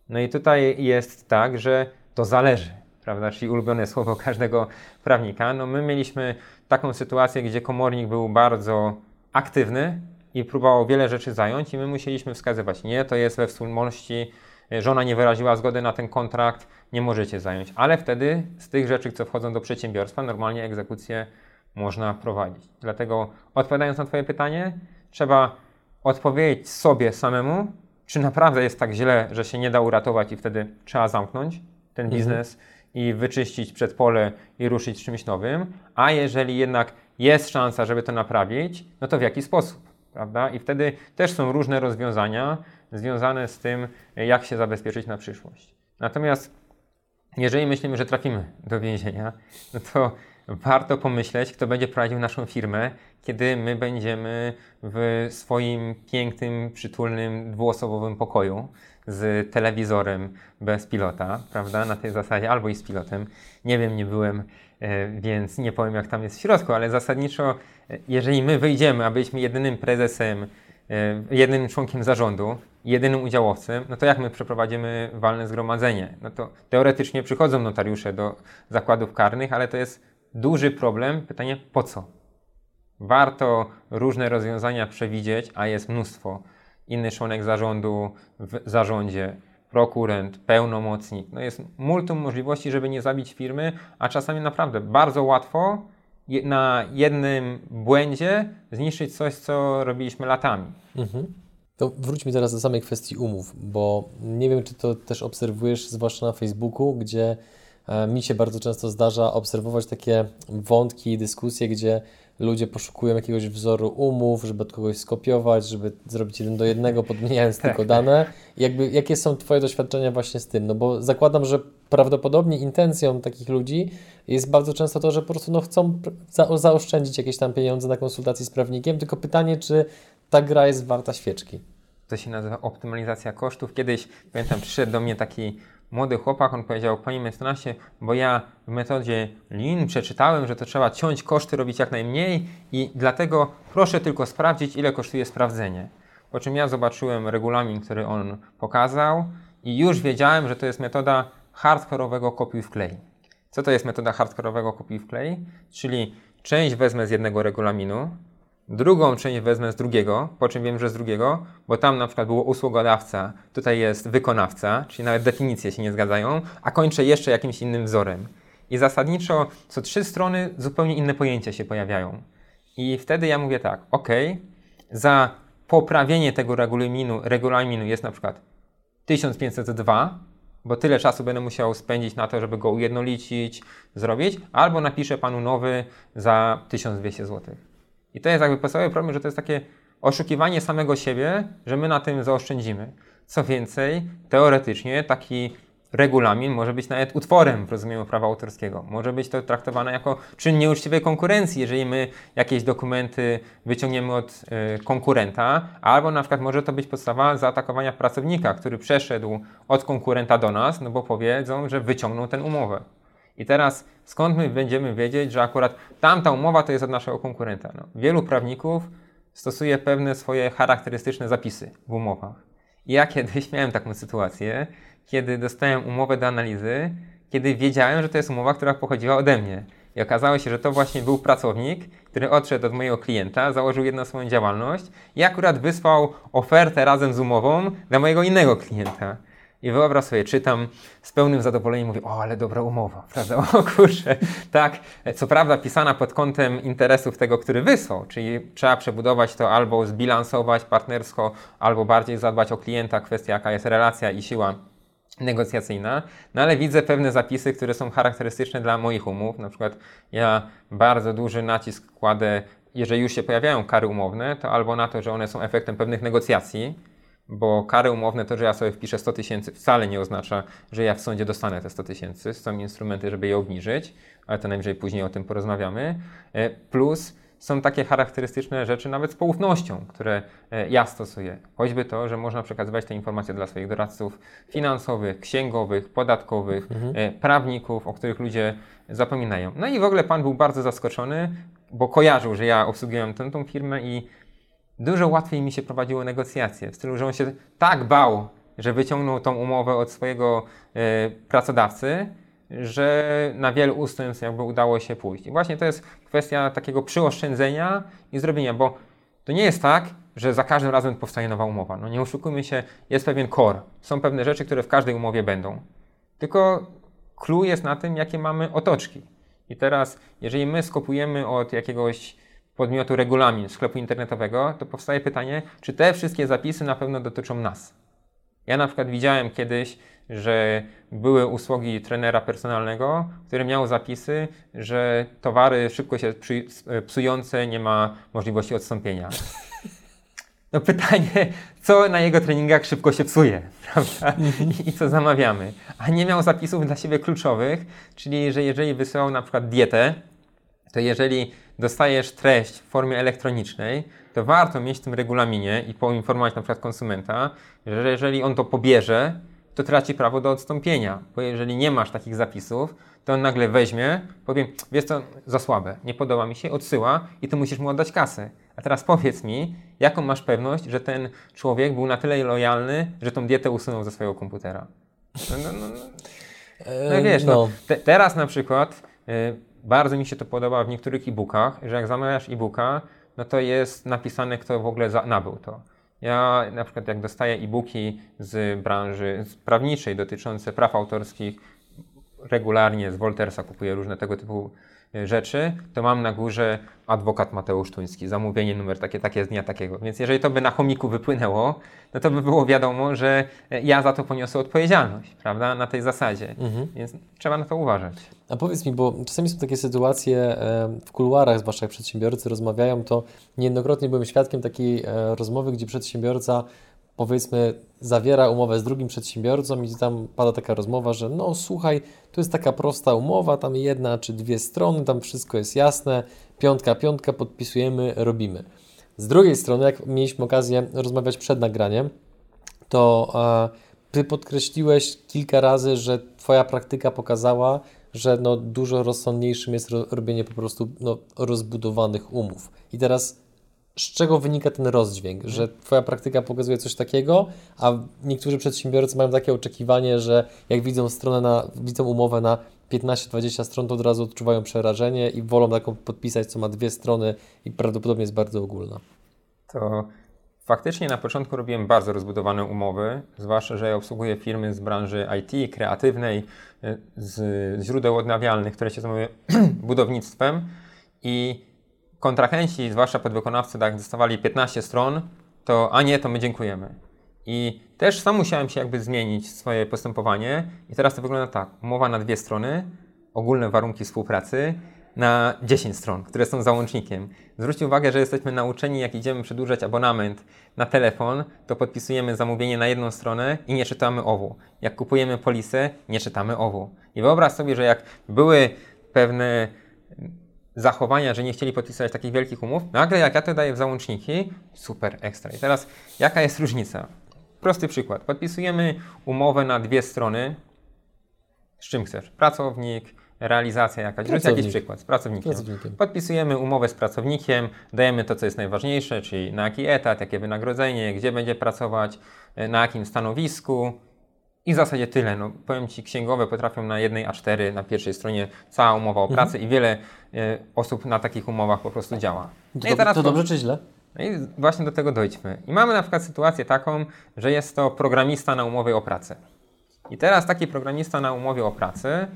No i tutaj jest tak, że to zależy, prawda? Czyli ulubione słowo każdego prawnika. No my mieliśmy taką sytuację, gdzie komornik był bardzo aktywny i próbował wiele rzeczy zająć i my musieliśmy wskazywać, nie, to jest we wspólności, żona nie wyraziła zgody na ten kontrakt, nie możecie zająć. Ale wtedy z tych rzeczy, co wchodzą do przedsiębiorstwa, normalnie egzekucję można prowadzić. Dlatego odpowiadając na Twoje pytanie, trzeba odpowiedzieć sobie samemu, czy naprawdę jest tak źle, że się nie da uratować i wtedy trzeba zamknąć ten biznes i wyczyścić przedpole i ruszyć z czymś nowym, a jeżeli jednak jest szansa, żeby to naprawić, no to w jaki sposób, prawda? I wtedy też są różne rozwiązania związane z tym, jak się zabezpieczyć na przyszłość. Natomiast jeżeli myślimy, że trafimy do więzienia, no to warto pomyśleć, kto będzie prowadził naszą firmę, kiedy my będziemy w swoim pięknym, przytulnym, dwuosobowym pokoju z telewizorem bez pilota, prawda? Na tej zasadzie, albo i z pilotem. Nie wiem, nie byłem, e, więc nie powiem, jak tam jest w środku, ale zasadniczo, e, jeżeli my wyjdziemy, a byliśmy jedynym prezesem, e, jedynym członkiem zarządu, jedynym udziałowcem, no to jak my przeprowadzimy walne zgromadzenie? No to teoretycznie przychodzą notariusze do zakładów karnych, ale to jest duży problem. Pytanie, po co? Warto różne rozwiązania przewidzieć, a jest mnóstwo. Inny członek zarządu w zarządzie, prokurent, pełnomocnik. No jest multum możliwości, żeby nie zabić firmy, a czasami naprawdę bardzo łatwo na jednym błędzie zniszczyć coś, co robiliśmy latami. Mhm. To wróćmy teraz do samej kwestii umów, bo nie wiem, czy to też obserwujesz, zwłaszcza na Facebooku, gdzie mi się bardzo często zdarza obserwować takie wątki, dyskusje, gdzie ludzie poszukują jakiegoś wzoru umów, żeby od kogoś skopiować, żeby zrobić jeden do jednego, podmieniając tylko dane. jakby, jakie są Twoje doświadczenia właśnie z tym? No bo zakładam, że prawdopodobnie intencją takich ludzi jest bardzo często to, że po prostu no, chcą za zaoszczędzić jakieś tam pieniądze na konsultacji z prawnikiem, tylko pytanie, czy ta gra jest warta świeczki. To się nazywa optymalizacja kosztów. Kiedyś, pamiętam, przyszedł do mnie taki młody chłopak, on powiedział, panie mecenasie, bo ja w metodzie Lean przeczytałem, że to trzeba ciąć koszty, robić jak najmniej i dlatego proszę tylko sprawdzić, ile kosztuje sprawdzenie. Po czym ja zobaczyłem regulamin, który on pokazał i już wiedziałem, że to jest metoda hardkorowego kopiuj wklej. Co to jest metoda hardkorowego kopiuj wklej? Czyli część wezmę z jednego regulaminu, Drugą część wezmę z drugiego, po czym wiem, że z drugiego, bo tam na przykład było usługodawca, tutaj jest wykonawca, czyli nawet definicje się nie zgadzają, a kończę jeszcze jakimś innym wzorem. I zasadniczo co trzy strony zupełnie inne pojęcia się pojawiają. I wtedy ja mówię tak, ok, za poprawienie tego regulaminu, regulaminu jest na przykład 1502, bo tyle czasu będę musiał spędzić na to, żeby go ujednolicić, zrobić, albo napiszę panu nowy za 1200 zł. I to jest jakby podstawowy problem, że to jest takie oszukiwanie samego siebie, że my na tym zaoszczędzimy. Co więcej, teoretycznie taki regulamin może być nawet utworem w rozumieniu prawa autorskiego. Może być to traktowane jako czyn nieuczciwej konkurencji, jeżeli my jakieś dokumenty wyciągniemy od y, konkurenta, albo na przykład może to być podstawa zaatakowania pracownika, który przeszedł od konkurenta do nas, no bo powiedzą, że wyciągnął tę umowę. I teraz skąd my będziemy wiedzieć, że akurat tamta umowa to jest od naszego konkurenta? No, wielu prawników stosuje pewne swoje charakterystyczne zapisy w umowach. I ja [laughs] kiedyś miałem taką sytuację, kiedy dostałem umowę do analizy, kiedy wiedziałem, że to jest umowa, która pochodziła ode mnie. I okazało się, że to właśnie był pracownik, który odszedł od mojego klienta, założył jedną swoją działalność i akurat wysłał ofertę razem z umową dla mojego innego klienta. I wyobraź sobie, czytam z pełnym zadowoleniem, mówię, o, ale dobra umowa, prawda? [laughs] O kurczę, tak, co prawda pisana pod kątem interesów tego, który wysłał, czyli trzeba przebudować to albo zbilansować partnersko, albo bardziej zadbać o klienta, kwestia jaka jest relacja i siła negocjacyjna, no ale widzę pewne zapisy, które są charakterystyczne dla moich umów, na przykład ja bardzo duży nacisk kładę, jeżeli już się pojawiają kary umowne, to albo na to, że one są efektem pewnych negocjacji, bo kary umowne, to, że ja sobie wpiszę 100 tysięcy, wcale nie oznacza, że ja w sądzie dostanę te 100 tysięcy. Są instrumenty, żeby je obniżyć, ale to najwyżej później o tym porozmawiamy. E, plus są takie charakterystyczne rzeczy nawet z poufnością, które e, ja stosuję. Choćby to, że można przekazywać te informacje dla swoich doradców finansowych, księgowych, podatkowych, mhm. E, prawników, o których ludzie zapominają. No i w ogóle pan był bardzo zaskoczony, bo kojarzył, że ja obsługiłem tę tą firmę i dużo łatwiej mi się prowadziło negocjacje. W stylu, że on się tak bał, że wyciągnął tą umowę od swojego y, pracodawcy, że na wielu ustępstw jakby udało się pójść. I właśnie to jest kwestia takiego przyoszczędzenia i zrobienia, bo to nie jest tak, że za każdym razem powstaje nowa umowa. No nie oszukujmy się, jest pewien core. Są pewne rzeczy, które w każdej umowie będą. Tylko clue jest na tym, jakie mamy otoczki. I teraz, jeżeli my skopujemy od jakiegoś podmiotu regulamin sklepu internetowego, to powstaje pytanie, czy te wszystkie zapisy na pewno dotyczą nas. Ja na przykład widziałem kiedyś, że były usługi trenera personalnego, który miał zapisy, że towary szybko się psujące nie ma możliwości odstąpienia. [laughs] No pytanie, co na jego treningach szybko się psuje, [laughs] prawda? I, I co zamawiamy. A nie miał zapisów dla siebie kluczowych, czyli że jeżeli wysyłał na przykład dietę, to jeżeli dostajesz treść w formie elektronicznej, to warto mieć w tym regulaminie i poinformować na przykład konsumenta, że jeżeli on to pobierze, to traci prawo do odstąpienia, bo jeżeli nie masz takich zapisów, to on nagle weźmie, powie, wiesz co, za słabe, nie podoba mi się, odsyła i ty musisz mu oddać kasę. A teraz powiedz mi, jaką masz pewność, że ten człowiek był na tyle lojalny, że tą dietę usunął ze swojego komputera? No, no, no, no. no wiesz, no. Te, teraz na przykład y, bardzo mi się to podoba w niektórych e-bookach, że jak zamawiasz e-booka, no to jest napisane, kto w ogóle za, nabył to. Ja na przykład jak dostaję e-booki z branży prawniczej dotyczące praw autorskich, regularnie z Woltersa kupuję różne tego typu rzeczy, to mam na górze adwokat Mateusz Tuński, zamówienie numer takie, takie z dnia takiego. Więc jeżeli to by na chomiku wypłynęło, no to by było wiadomo, że e, ja za to poniosę odpowiedzialność, prawda, na tej zasadzie. Mhm. Więc trzeba na to uważać. A powiedz mi, bo czasami są takie sytuacje e, w kuluarach, zwłaszcza jak przedsiębiorcy rozmawiają, to niejednokrotnie byłem świadkiem takiej rozmowy, gdzie przedsiębiorca powiedzmy zawiera umowę z drugim przedsiębiorcą i tam pada taka rozmowa, że no słuchaj, tu jest taka prosta umowa, tam jedna czy dwie strony, tam wszystko jest jasne, piątka, piątka, podpisujemy, robimy. Z drugiej strony, jak mieliśmy okazję rozmawiać przed nagraniem, to e, Ty podkreśliłeś kilka razy, że Twoja praktyka pokazała, że no, dużo rozsądniejszym jest robienie po prostu no, rozbudowanych umów. I teraz z czego wynika ten rozdźwięk, że Twoja praktyka pokazuje coś takiego, a niektórzy przedsiębiorcy mają takie oczekiwanie, że jak widzą stronę na, widzą umowę na 15-20 stron, to od razu odczuwają przerażenie i wolą taką podpisać, co ma dwie strony i prawdopodobnie jest bardzo ogólna. To faktycznie na początku robiłem bardzo rozbudowane umowy, zwłaszcza, że ja obsługuję firmy z branży IT, kreatywnej, z źródeł odnawialnych, które się zajmują [clears throat] budownictwem i kontrahenci, zwłaszcza podwykonawcy, tak, dostawali 15 stron, to a nie, to my dziękujemy. I też sam musiałem się jakby zmienić swoje postępowanie i teraz to wygląda tak. Umowa na dwie strony, ogólne warunki współpracy na 10 stron, które są załącznikiem. Zwróćcie uwagę, że jesteśmy nauczeni, jak idziemy przedłużać abonament na telefon, to podpisujemy zamówienie na jedną stronę i nie czytamy owu. Jak kupujemy polisę, nie czytamy owu. I wyobraź sobie, że jak były pewne zachowania, że nie chcieli podpisać takich wielkich umów, nagle jak ja to daję w załączniki, super, ekstra. I teraz jaka jest różnica? Prosty przykład. Podpisujemy umowę na dwie strony. Z czym chcesz? Pracownik, realizacja jakaś. Rzuć jakiś przykład z pracownikiem. pracownikiem. Podpisujemy umowę z pracownikiem, dajemy to, co jest najważniejsze, czyli na jaki etat, jakie wynagrodzenie, gdzie będzie pracować, na jakim stanowisku, i w zasadzie tyle. No, powiem Ci, księgowe potrafią na jednej A4, na pierwszej stronie cała umowa o pracy mhm. i wiele y, osób na takich umowach po prostu działa. No to, teraz to dobrze czy źle? No i właśnie do tego dojdźmy. I mamy na przykład sytuację taką, że jest to programista na umowie o pracę. I teraz taki programista na umowie o pracę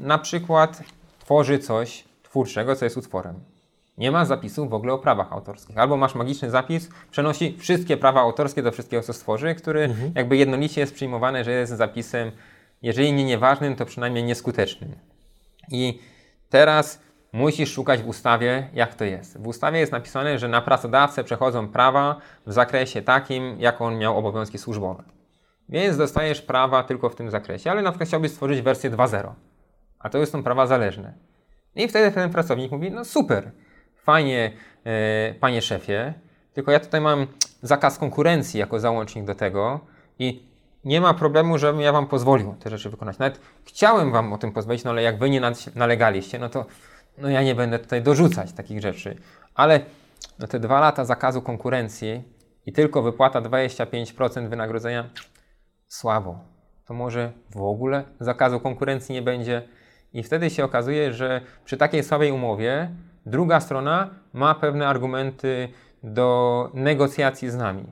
na przykład tworzy coś twórczego, co jest utworem nie ma zapisu w ogóle o prawach autorskich. Albo masz magiczny zapis, przenosi wszystkie prawa autorskie do wszystkiego, co stworzy, który mhm. jakby jednolicie jest przyjmowany, że jest zapisem, jeżeli nie nieważnym, to przynajmniej nieskutecznym. I teraz musisz szukać w ustawie, jak to jest. W ustawie jest napisane, że na pracodawcę przechodzą prawa w zakresie takim, jak on miał obowiązki służbowe. Więc dostajesz prawa tylko w tym zakresie, ale na przykład chciałbyś stworzyć wersję 2.0, a to już są prawa zależne. I wtedy ten pracownik mówi, no super, fajnie, e, panie szefie, tylko ja tutaj mam zakaz konkurencji jako załącznik do tego i nie ma problemu, żebym ja wam pozwolił te rzeczy wykonać. Nawet chciałem wam o tym pozwolić, no ale jak wy nie nalegaliście, no to no ja nie będę tutaj dorzucać takich rzeczy. Ale no te dwa lata zakazu konkurencji i tylko wypłata 25% wynagrodzenia, słabo. To może w ogóle zakazu konkurencji nie będzie. I wtedy się okazuje, że przy takiej słabej umowie Druga strona ma pewne argumenty do negocjacji z nami.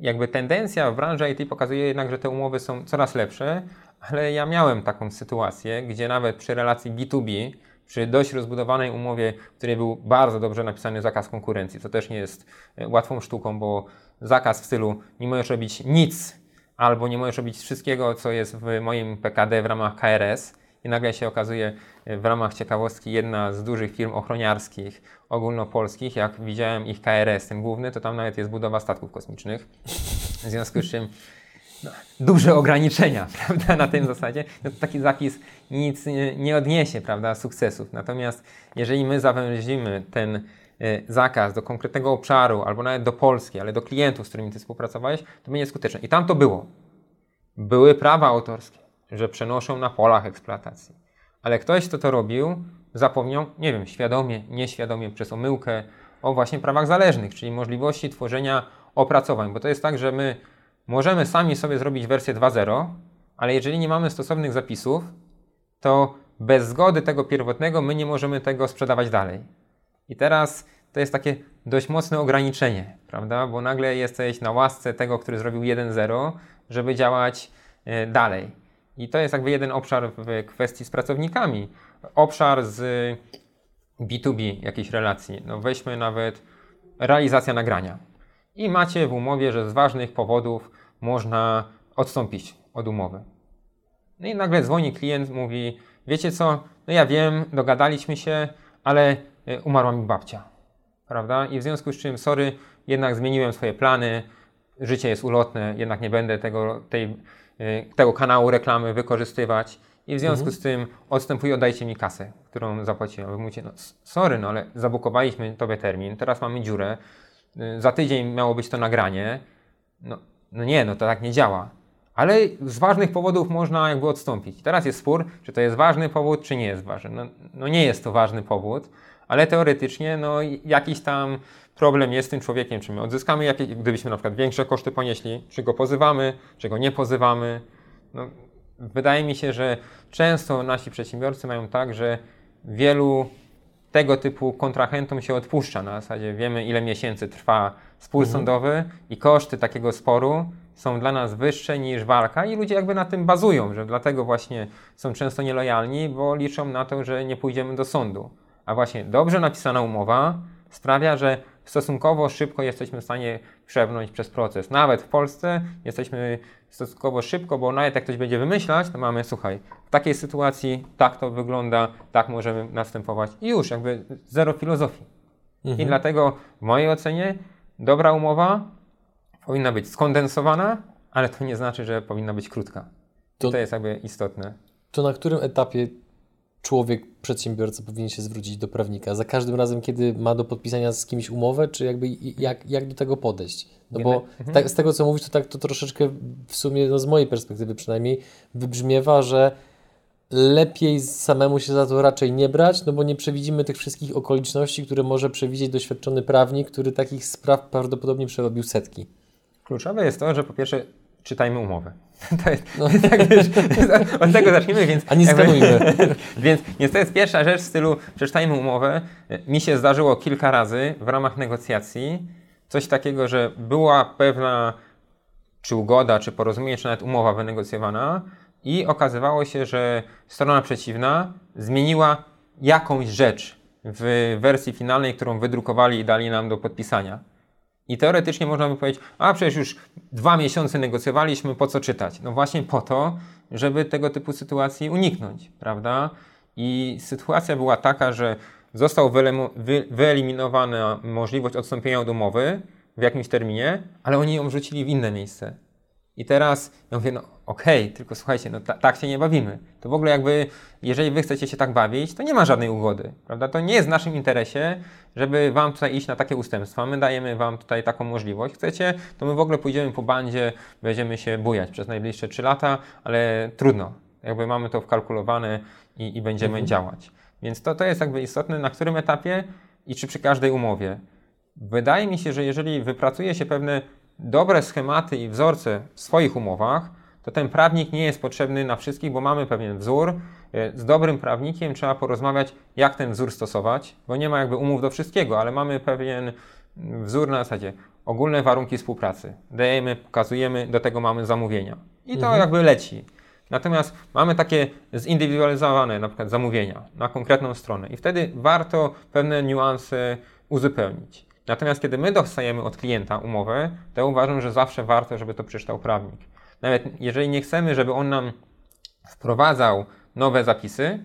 Jakby tendencja w branży IT pokazuje jednak, że te umowy są coraz lepsze, ale ja miałem taką sytuację, gdzie nawet przy relacji B2B, przy dość rozbudowanej umowie, w której był bardzo dobrze napisany zakaz konkurencji, co też nie jest e, łatwą sztuką, bo zakaz w stylu nie możesz robić nic albo nie możesz robić wszystkiego, co jest w moim PKD w ramach KRS, i nagle się okazuje e, w ramach ciekawostki jedna z dużych firm ochroniarskich ogólnopolskich, jak widziałem ich KRS, ten główny, to tam nawet jest budowa statków kosmicznych. W związku z czym no, duże ograniczenia, [laughs] prawda, na tym zasadzie, no to taki zapis nic nie, nie odniesie, prawda, sukcesów. Natomiast jeżeli my zawęzimy ten y, zakaz do konkretnego obszaru, albo nawet do Polski, ale do klientów, z którymi ty współpracowałeś, to będzie skuteczne. I tam to było. Były prawa autorskie, że przenoszą na polach eksploatacji. Ale ktoś, kto to robił, zapomniał, nie wiem, świadomie, nieświadomie, przez omyłkę, o właśnie prawach zależnych, czyli możliwości tworzenia opracowań, bo to jest tak, że my możemy sami sobie zrobić wersję 2.0, ale jeżeli nie mamy stosownych zapisów, to bez zgody tego pierwotnego my nie możemy tego sprzedawać dalej. I teraz to jest takie dość mocne ograniczenie, prawda? Bo nagle jesteś na łasce tego, który zrobił 1.0, żeby działać e, dalej. I to jest jakby jeden obszar w kwestii z pracownikami. Obszar z B2B jakiejś relacji. No weźmy nawet realizacja nagrania. I macie w umowie, że z ważnych powodów można odstąpić od umowy. No i nagle dzwoni klient, mówi: Wiecie co, no ja wiem, dogadaliśmy się, ale e, umarła mi babcia. Prawda? I w związku z czym, sorry, jednak zmieniłem swoje plany, życie jest ulotne, jednak nie będę tego, tej, tego kanału reklamy wykorzystywać. I w związku mhm. z tym odstępuję, oddajcie mi kasę, którą zapłaciłem. Wy mówicie, no sorry, no ale zabukowaliśmy tobie termin, teraz mamy dziurę, y, za tydzień miało być to nagranie. No, no nie, no to tak nie działa. Ale z ważnych powodów można jakby odstąpić. Teraz jest spór, czy to jest ważny powód, czy nie jest ważny. No, no nie jest to ważny powód, ale teoretycznie no, jakiś tam problem jest z tym człowiekiem, czy my odzyskamy, jakieś, gdybyśmy na przykład większe koszty ponieśli, czy go pozywamy, czy go nie pozywamy. No, wydaje mi się, że często nasi przedsiębiorcy mają tak, że wielu tego typu kontrahentom się odpuszcza. Na zasadzie wiemy, ile miesięcy trwa spór mhm. sądowy i koszty takiego sporu są dla nas wyższe niż walka i ludzie jakby na tym bazują, że dlatego właśnie są często nielojalni, bo liczą na to, że nie pójdziemy do sądu. A właśnie dobrze napisana umowa sprawia, że stosunkowo szybko jesteśmy w stanie przebrnąć przez proces. Nawet w Polsce jesteśmy stosunkowo szybko, bo nawet jak ktoś będzie wymyślać, to mamy, słuchaj, w takiej sytuacji tak to wygląda, tak możemy następować i już, jakby zero filozofii. Mhm. I dlatego w mojej ocenie dobra umowa powinna być skondensowana, ale to nie znaczy, że powinna być krótka. To, to jest jakby istotne. To na którym etapie człowiek, przedsiębiorca powinien się zwrócić do prawnika? Za każdym razem, kiedy ma do podpisania z kimś umowę, czy jakby jak, jak do tego podejść? No bo mhm. z tego, co mówisz, to tak to troszeczkę w sumie, no z mojej perspektywy przynajmniej, wybrzmiewa, że lepiej samemu się za to raczej nie brać, no bo nie przewidzimy tych wszystkich okoliczności, które może przewidzieć doświadczony prawnik, który takich spraw prawdopodobnie przerobił setki. Kluczowe jest to, że po pierwsze czytajmy umowę. [laughs] To jest, no. [laughs] tak, wiesz, od tego zaczniemy, więc... A nie skanujmy. [laughs] więc, więc to jest pierwsza rzecz w stylu przeczytajmy umowę. Mi się zdarzyło kilka razy w ramach negocjacji coś takiego, że była pewna czy ugoda, czy porozumienie, czy nawet umowa wynegocjowana i okazywało się, że strona przeciwna zmieniła jakąś rzecz w wersji finalnej, którą wydrukowali i dali nam do podpisania. I teoretycznie można by powiedzieć, a przecież już dwa miesiące negocjowaliśmy, po co czytać? No właśnie po to, żeby tego typu sytuacji uniknąć, prawda? I sytuacja była taka, że został wyeliminowana możliwość odstąpienia od umowy w jakimś terminie, ale oni ją wrzucili w inne miejsce. I teraz ja mówię, no okej, okay, tylko słuchajcie, no ta, tak się nie bawimy. To w ogóle jakby, jeżeli wy chcecie się tak bawić, to nie ma żadnej ugody, prawda? To nie jest w naszym interesie, żeby wam tutaj iść na takie ustępstwa. My dajemy wam tutaj taką możliwość. Chcecie, to my w ogóle pójdziemy po bandzie, będziemy się bujać przez najbliższe 3 lata, ale trudno. Jakby mamy to wkalkulowane i, i będziemy mhm. działać. Więc to, to jest jakby istotne, na którym etapie i czy przy każdej umowie. Wydaje mi się, że jeżeli wypracuje się pewne dobre schematy i wzorce w swoich umowach, to ten prawnik nie jest potrzebny na wszystkich, bo mamy pewien wzór. E, z dobrym prawnikiem trzeba porozmawiać, jak ten wzór stosować, bo nie ma jakby umów do wszystkiego, ale mamy pewien wzór na zasadzie ogólne warunki współpracy. Dajemy, pokazujemy, do tego mamy zamówienia. I to mhm. jakby leci. Natomiast mamy takie zindywidualizowane na przykład zamówienia na konkretną stronę i wtedy warto pewne niuanse uzupełnić. Natomiast kiedy my dostajemy od klienta umowę, to uważam, że zawsze warto, żeby to przeczytał prawnik. Nawet jeżeli nie chcemy, żeby on nam wprowadzał nowe zapisy,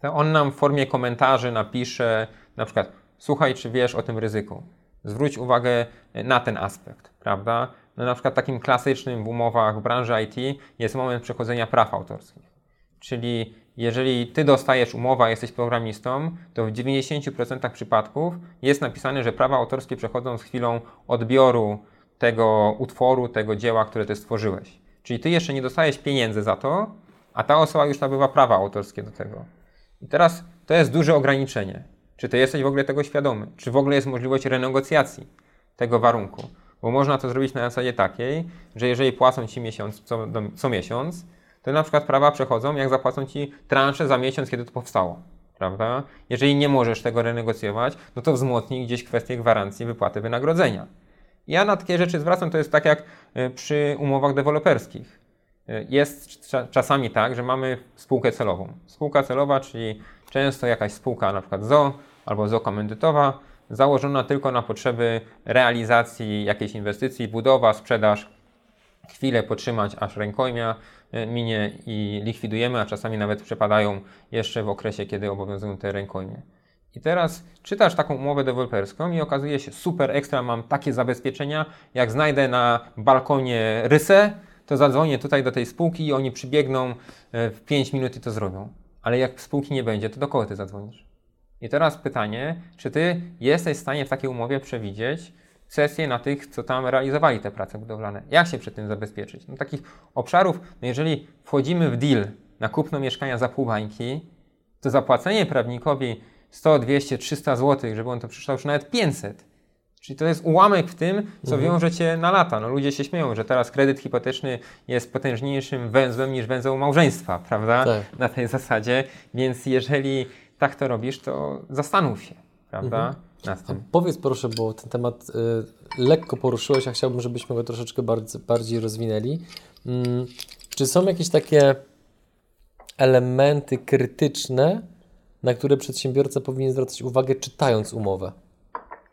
to on nam w formie komentarzy napisze na przykład słuchaj, czy wiesz o tym ryzyku. Zwróć uwagę na ten aspekt, prawda? no na przykład takim klasycznym w umowach w branży IT jest moment przechodzenia praw autorskich. Czyli jeżeli ty dostajesz umowę, jesteś programistą, to w 90% przypadków jest napisane, że prawa autorskie przechodzą z chwilą odbioru tego utworu, tego dzieła, które ty stworzyłeś. Czyli ty jeszcze nie dostajesz pieniędzy za to, a ta osoba już nabywa prawa autorskie do tego. I teraz to jest duże ograniczenie. Czy ty jesteś w ogóle tego świadomy? Czy w ogóle jest możliwość renegocjacji tego warunku? Bo można to zrobić na zasadzie takiej, że jeżeli płacą ci miesiąc, co, co miesiąc, to na przykład prawa przechodzą, jak zapłacą ci transze za miesiąc, kiedy to powstało. Prawda? Jeżeli nie możesz tego renegocjować, no to wzmocnij gdzieś kwestię gwarancji wypłaty wynagrodzenia. Ja na takie rzeczy zwracam, to jest tak jak e, przy umowach deweloperskich. E, jest czasami tak, że mamy spółkę celową. Spółka celowa, czyli często jakaś spółka, na przykład ZO albo ZO komendytowa, założona tylko na potrzeby realizacji jakiejś inwestycji, budowa, sprzedaż, chwilę potrzymać, aż rękojmia minie i likwidujemy, a czasami nawet przepadają jeszcze w okresie, kiedy obowiązują te rękojmie. I teraz czytasz taką umowę deweloperską i okazuje się super ekstra, mam takie zabezpieczenia, jak znajdę na balkonie rysę, to zadzwonię tutaj do tej spółki i oni przybiegną e, w 5 minut i to zrobią. Ale jak spółki nie będzie, to do kogo ty zadzwonisz? I teraz pytanie, czy ty jesteś w stanie w takiej umowie przewidzieć sesję na tych, co tam realizowali te prace budowlane? Jak się przed tym zabezpieczyć? No, takich obszarów, no jeżeli wchodzimy w deal na kupno mieszkania za pół bańki, to zapłacenie prawnikowi 100, 200, 300 zł, żeby on to przeczytał, już nawet 500. Czyli to jest ułamek w tym, co mhm. wiąże cię na lata. No, ludzie się śmieją, że teraz kredyt hipoteczny jest potężniejszym węzłem niż węzeł małżeństwa, prawda? Tak. Na tej zasadzie. Więc jeżeli tak to robisz, to zastanów się, prawda? Mhm. Powiedz proszę, bo ten temat y, lekko poruszyłeś, a chciałbym, żebyśmy go troszeczkę bardziej, bardziej rozwinęli. Mm, czy są jakieś takie elementy krytyczne, na które przedsiębiorca powinien zwracać uwagę, czytając umowę?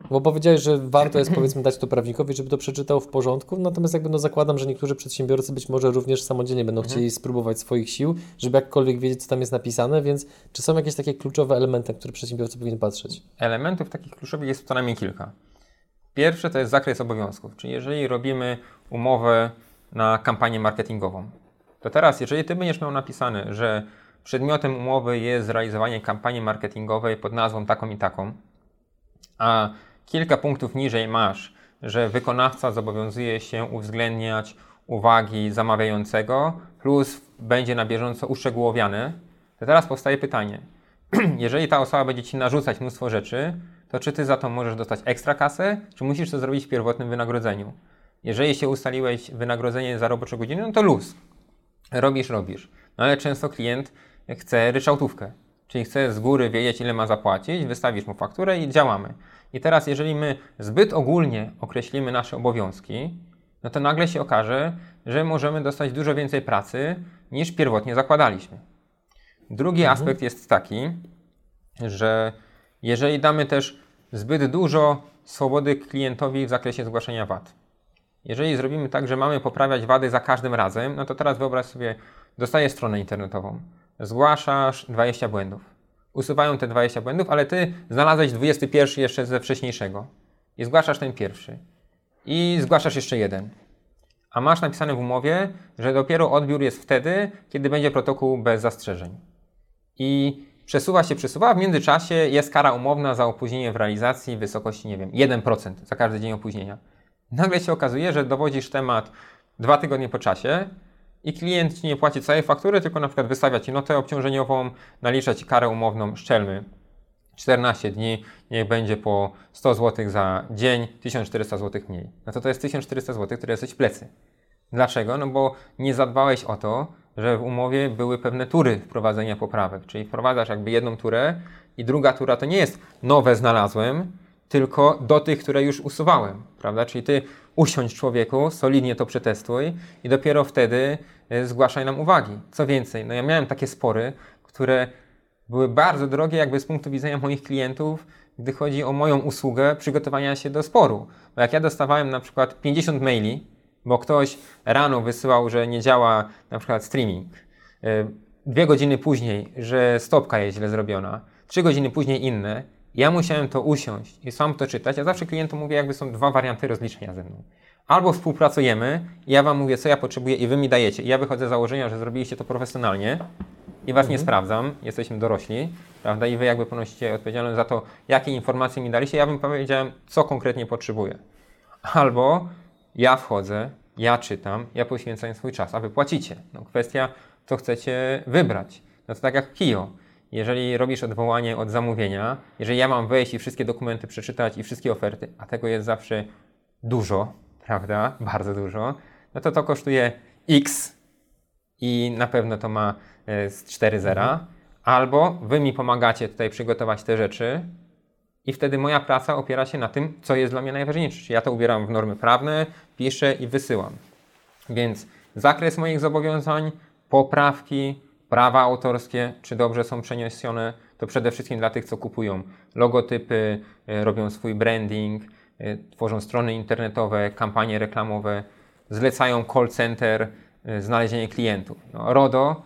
Bo powiedziałeś, że warto jest powiedzmy dać to prawnikowi, żeby to przeczytał w porządku, natomiast jakby no zakładam, że niektórzy przedsiębiorcy być może również samodzielnie będą mhm. chcieli spróbować swoich sił, żeby jakkolwiek wiedzieć, co tam jest napisane, więc czy są jakieś takie kluczowe elementy, na które przedsiębiorca powinien patrzeć? Elementów takich kluczowych jest co najmniej kilka. Pierwsze to jest zakres obowiązków, czyli jeżeli robimy umowę na kampanię marketingową, to teraz jeżeli Ty będziesz miał napisane, że przedmiotem umowy jest zrealizowanie kampanii marketingowej pod nazwą taką i taką, a kilka punktów niżej masz, że wykonawca zobowiązuje się uwzględniać uwagi zamawiającego, plus będzie na bieżąco uszczegółowiane, to teraz powstaje pytanie. [clears throat] Jeżeli ta osoba będzie ci narzucać mnóstwo rzeczy, to czy ty za to możesz dostać ekstra kasę, czy musisz to zrobić w pierwotnym wynagrodzeniu? Jeżeli się ustaliłeś wynagrodzenie za robocze godziny, no to luz. Robisz, robisz. No ale często klient chce ryczałtówkę. Czyli chce z góry wiedzieć, ile ma zapłacić, wystawisz mu fakturę i działamy. I teraz, jeżeli my zbyt ogólnie określimy nasze obowiązki, no to nagle się okaże, że możemy dostać dużo więcej pracy niż pierwotnie zakładaliśmy. Drugi mhm. aspekt jest taki, że jeżeli damy też zbyt dużo swobody klientowi w zakresie zgłaszania wad, jeżeli zrobimy tak, że mamy poprawiać wady za każdym razem, no to teraz wyobraź sobie, dostajesz stronę internetową, zgłaszasz 20 błędów. Usuwają te 20 błędów, ale ty znalazłeś 21 jeszcze ze wcześniejszego. I zgłaszasz ten pierwszy. I zgłaszasz jeszcze jeden. A masz napisane w umowie, że dopiero odbiór jest wtedy, kiedy będzie protokół bez zastrzeżeń. I przesuwa się, przesuwa, w międzyczasie jest kara umowna za opóźnienie w realizacji w wysokości, nie wiem, 1% za każdy dzień opóźnienia. Nagle się okazuje, że dowodzisz temat dwa tygodnie po czasie, i klient ci nie płaci całej faktury, tylko na przykład wystawia ci notę obciążeniową, nalicza ci karę umowną, szczelmy 14 dni, niech będzie po 100 zł za dzień, 1400 zł mniej. No to to jest 1400 zł, które jesteś w plecy. Dlaczego? No bo nie zadbałeś o to, że w umowie były pewne tury wprowadzenia poprawek, czyli wprowadzasz jakby jedną turę i druga tura to nie jest nowe znalazłem, tylko do tych, które już usuwałem, prawda? Czyli ty usiądź człowieku, solidnie to przetestuj i dopiero wtedy e, zgłaszaj nam uwagi. Co więcej, no ja miałem takie spory, które były bardzo drogie jakby z punktu widzenia moich klientów, gdy chodzi o moją usługę przygotowania się do sporu. Bo jak ja dostawałem na przykład 50 maili, bo ktoś rano wysyłał, że nie działa na przykład streaming, e, dwie godziny później, że stopka jest źle zrobiona, trzy godziny później inne, ja musiałem to usiąść i sam to czytać. Ja zawsze klientom mówię, jakby są dwa warianty rozliczenia ze mną. albo współpracujemy ja wam mówię, co ja potrzebuję i wy mi dajecie. I ja wychodzę z założenia, że zrobiliście to profesjonalnie i was nie sprawdzam, jesteśmy dorośli, prawda? I wy jakby ponosicie odpowiedzialność za to, jakie informacje mi daliście. Ja bym powiedział, co konkretnie potrzebuję. Albo ja wchodzę, ja czytam, ja poświęcam swój czas, a wy płacicie. No, kwestia, co chcecie wybrać. No to tak jak KIO. Jeżeli robisz odwołanie od zamówienia, jeżeli ja mam wejść i wszystkie dokumenty przeczytać i wszystkie oferty, a tego jest zawsze dużo, prawda? Bardzo dużo, no to to kosztuje X i na pewno to ma e, z 4 zera. Albo wy mi pomagacie tutaj przygotować te rzeczy, i wtedy moja praca opiera się na tym, co jest dla mnie najważniejsze. Czyli ja to ubieram w normy prawne, piszę i wysyłam. Więc zakres moich zobowiązań, poprawki, prawa autorskie, czy dobrze są przeniesione, to przede wszystkim dla tych, co kupują logotypy, y, robią swój branding, y, tworzą strony internetowe, kampanie reklamowe, zlecają call center, y, znalezienie klientów. No, RODO,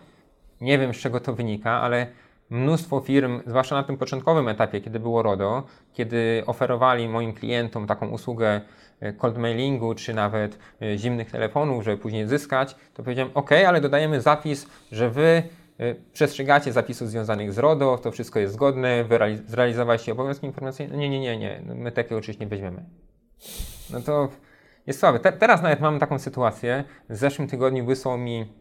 nie wiem z czego to wynika, ale mnóstwo firm, zwłaszcza na tym początkowym etapie, kiedy było RODO, kiedy oferowali moim klientom taką usługę e, cold mailingu, czy nawet e, zimnych telefonów, żeby później zyskać, to powiedziałem, ok, ale dodajemy zapis, że wy e, przestrzegacie zapisów związanych z RODO, to wszystko jest zgodne, wy zrealizowaliście obowiązki informacyjne. Nie, nie, nie, nie, no, my takiego oczywiście nie weźmiemy. No to jest słabe. Te, teraz nawet mamy taką sytuację. W zeszłym tygodniu wysłał mi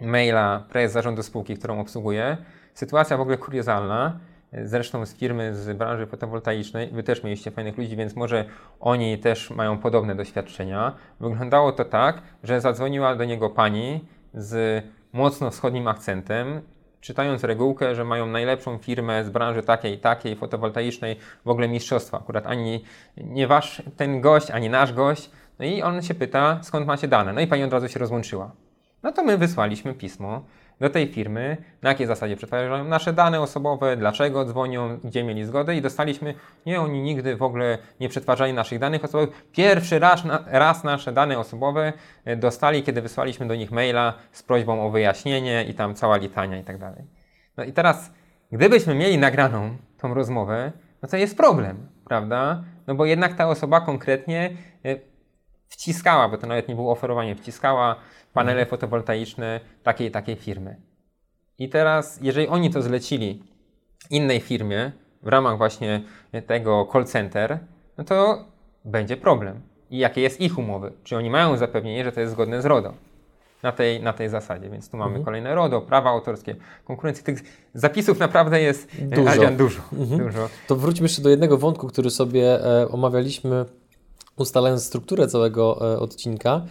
maila prezes zarządu spółki, którą obsługuję, Sytuacja w ogóle kuriozalna, zresztą z firmy z branży fotowoltaicznej, wy też mieliście fajnych ludzi, więc może oni też mają podobne doświadczenia. Wyglądało to tak, że zadzwoniła do niego pani z mocno wschodnim akcentem, czytając regułkę, że mają najlepszą firmę z branży takiej takiej, fotowoltaicznej, w ogóle mistrzostwa. Akurat ani nie wasz ten gość, ani nasz gość. No i on się pyta, skąd macie dane. No i pani od razu się rozłączyła. No to my wysłaliśmy pismo do tej firmy, na jakiej zasadzie przetwarzają nasze dane osobowe, dlaczego dzwonią, gdzie mieli zgodę i dostaliśmy, nie, oni nigdy w ogóle nie przetwarzali naszych danych osobowych. Pierwszy raz, raz nasze dane osobowe e, dostali, kiedy wysłaliśmy do nich maila z prośbą o wyjaśnienie i tam cała litania i tak dalej. No i teraz, gdybyśmy mieli nagraną tą rozmowę, no to jest problem, prawda? No bo jednak ta osoba konkretnie e, wciskała, bo to nawet nie było oferowanie, wciskała panele mhm. fotowoltaiczne takiej takiej firmy. I teraz, jeżeli oni to zlecili innej firmie w ramach właśnie tego call center, no to będzie problem. I jakie jest ich umowy? Czy oni mają zapewnienie, że to jest zgodne z RODO? Na tej, na tej zasadzie, więc tu mamy mhm. kolejne RODO, prawa autorskie, konkurencje. Tych zapisów naprawdę jest dużo. Adrian, dużo, mhm. dużo. To wróćmy jeszcze do jednego wątku, który sobie e, omawialiśmy, ustalając strukturę całego e, odcinka.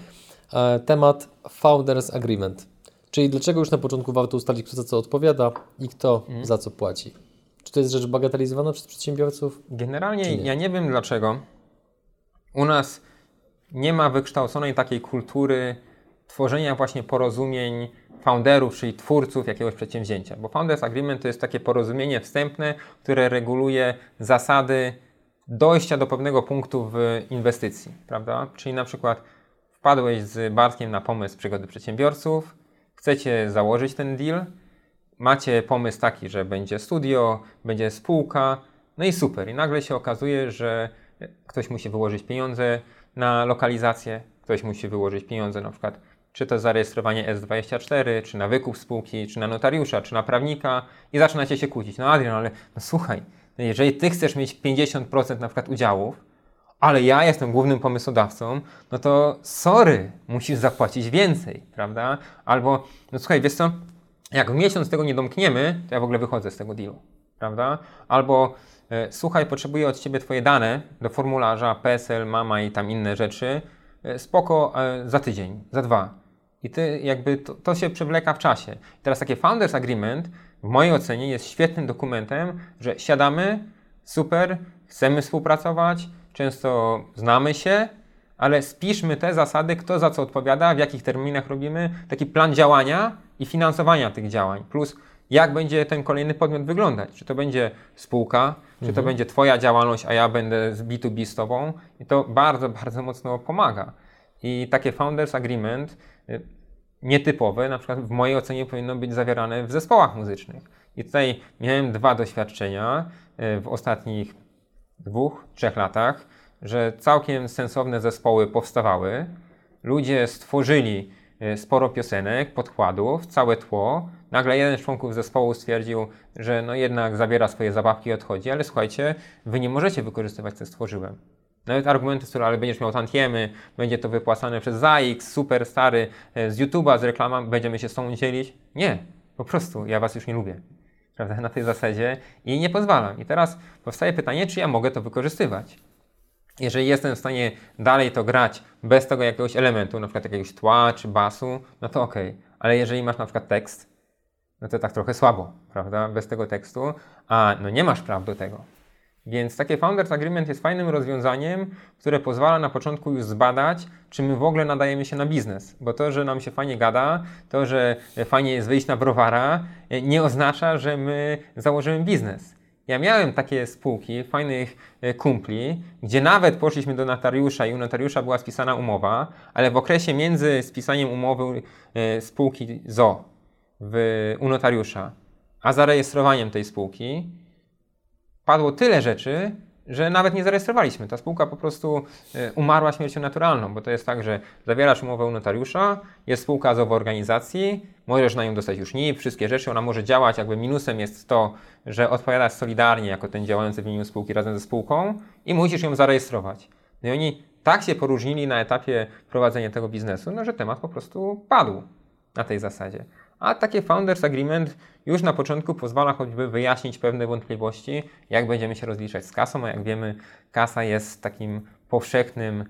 E, temat Founders Agreement. Czyli dlaczego już na początku warto ustalić, kto za co odpowiada i kto mhm. za co płaci. Czy to jest rzecz bagatelizowana przez przedsiębiorców? Generalnie nie? ja nie wiem dlaczego. U nas nie ma wykształconej takiej kultury tworzenia właśnie porozumień founderów, czyli twórców jakiegoś przedsięwzięcia. Bo Founders Agreement to jest takie porozumienie wstępne, które reguluje zasady dojścia do pewnego punktu w inwestycji, prawda? Czyli na przykład wpadłeś z Bartkiem na pomysł przygody przedsiębiorców, chcecie założyć ten deal, macie pomysł taki, że będzie studio, będzie spółka, no i super. I nagle się okazuje, że ktoś musi wyłożyć pieniądze na lokalizację, ktoś musi wyłożyć pieniądze na przykład czy to zarejestrowanie S24, czy na wykup spółki, czy na notariusza, czy na prawnika. I zaczynacie się kłócić. No Adrian, ale no słuchaj, no jeżeli ty chcesz mieć 50% na przykład udziałów, ale ja jestem głównym pomysłodawcą, no to sorry, musisz zapłacić więcej, prawda? Albo, no słuchaj, wiesz co, jak w miesiąc tego nie domkniemy, to ja w ogóle wychodzę z tego dealu, prawda? Albo, e, słuchaj, potrzebuję od Ciebie Twoje dane do formularza, PESEL, MAMA i tam inne rzeczy, e, spoko, e, za tydzień, za dwa. I ty jakby to, to się przewleka w czasie. I teraz takie Founders Agreement w mojej ocenie jest świetnym dokumentem, że siadamy, super, chcemy współpracować, często znamy się, ale spiszmy te zasady, kto za co odpowiada, w jakich terminach robimy, taki plan działania i finansowania tych działań. Plus, jak będzie ten kolejny podmiot wyglądać. Czy to będzie spółka, czy to mhm. będzie Twoja działalność, a ja będę z B2B z Tobą. I to bardzo, [laughs] bardzo mocno pomaga. I takie Founders Agreement y, nietypowe, na przykład w mojej ocenie powinno być zawierane w zespołach muzycznych. I tutaj miałem dwa doświadczenia y, w ostatnich dwóch, trzech latach. że całkiem sensowne zespoły powstawały, ludzie stworzyli e, sporo piosenek, podkładów, całe tło. Nagle jeden z członków zespołu stwierdził, że no jednak zabiera swoje zabawki i odchodzi, ale słuchajcie, wy nie możecie wykorzystywać co stworzyłem. Nawet argumenty, które ale będziesz miał tantiemy, będzie to wypłacane przez ZAX, super stary, e, z YouTube'a, z reklamą, będziemy się z tą dzielić. Nie, po prostu ja was już nie lubię. Prawda? Na tej zasadzie i nie pozwalam. I teraz powstaje pytanie, czy ja mogę to wykorzystywać. Jeżeli jestem w stanie dalej to grać bez tego jakiegoś elementu, na przykład jakiegoś tła czy basu, no to ok. Ale jeżeli masz na przykład tekst, no to tak trochę słabo, prawda? Bez tego tekstu, a no nie masz praw do tego. Więc takie Founders Agreement jest fajnym rozwiązaniem, które pozwala na początku już zbadać, czy my w ogóle nadajemy się na biznes. Bo to, że nam się fajnie gada, to, że fajnie jest wyjść na browara, nie oznacza, że my założymy biznes. Ja miałem takie spółki, fajnych e, kumpli, gdzie nawet poszliśmy do notariusza i u notariusza była spisana umowa, ale w okresie między spisaniem umowy e, spółki ZO w, u notariusza, a zarejestrowaniem tej spółki, padło tyle rzeczy, że nawet nie zarejestrowaliśmy. Ta spółka po prostu e, umarła śmiercią naturalną, bo to jest tak, że zawierasz umowę u notariusza, jest spółka z organizacji, możesz na nią dostać już NIP, wszystkie rzeczy, ona może działać, jakby minusem jest to, że odpowiadasz solidarnie jako ten działający w imieniu spółki razem ze spółką i musisz ją zarejestrować. No i oni tak się poróżnili na etapie prowadzenia tego biznesu, no, że temat po prostu padł na tej zasadzie. A takie Founders Agreement już na początku pozwala choćby wyjaśnić pewne wątpliwości, jak będziemy się rozliczać z kasą, a jak wiemy, kasa jest takim powszechnym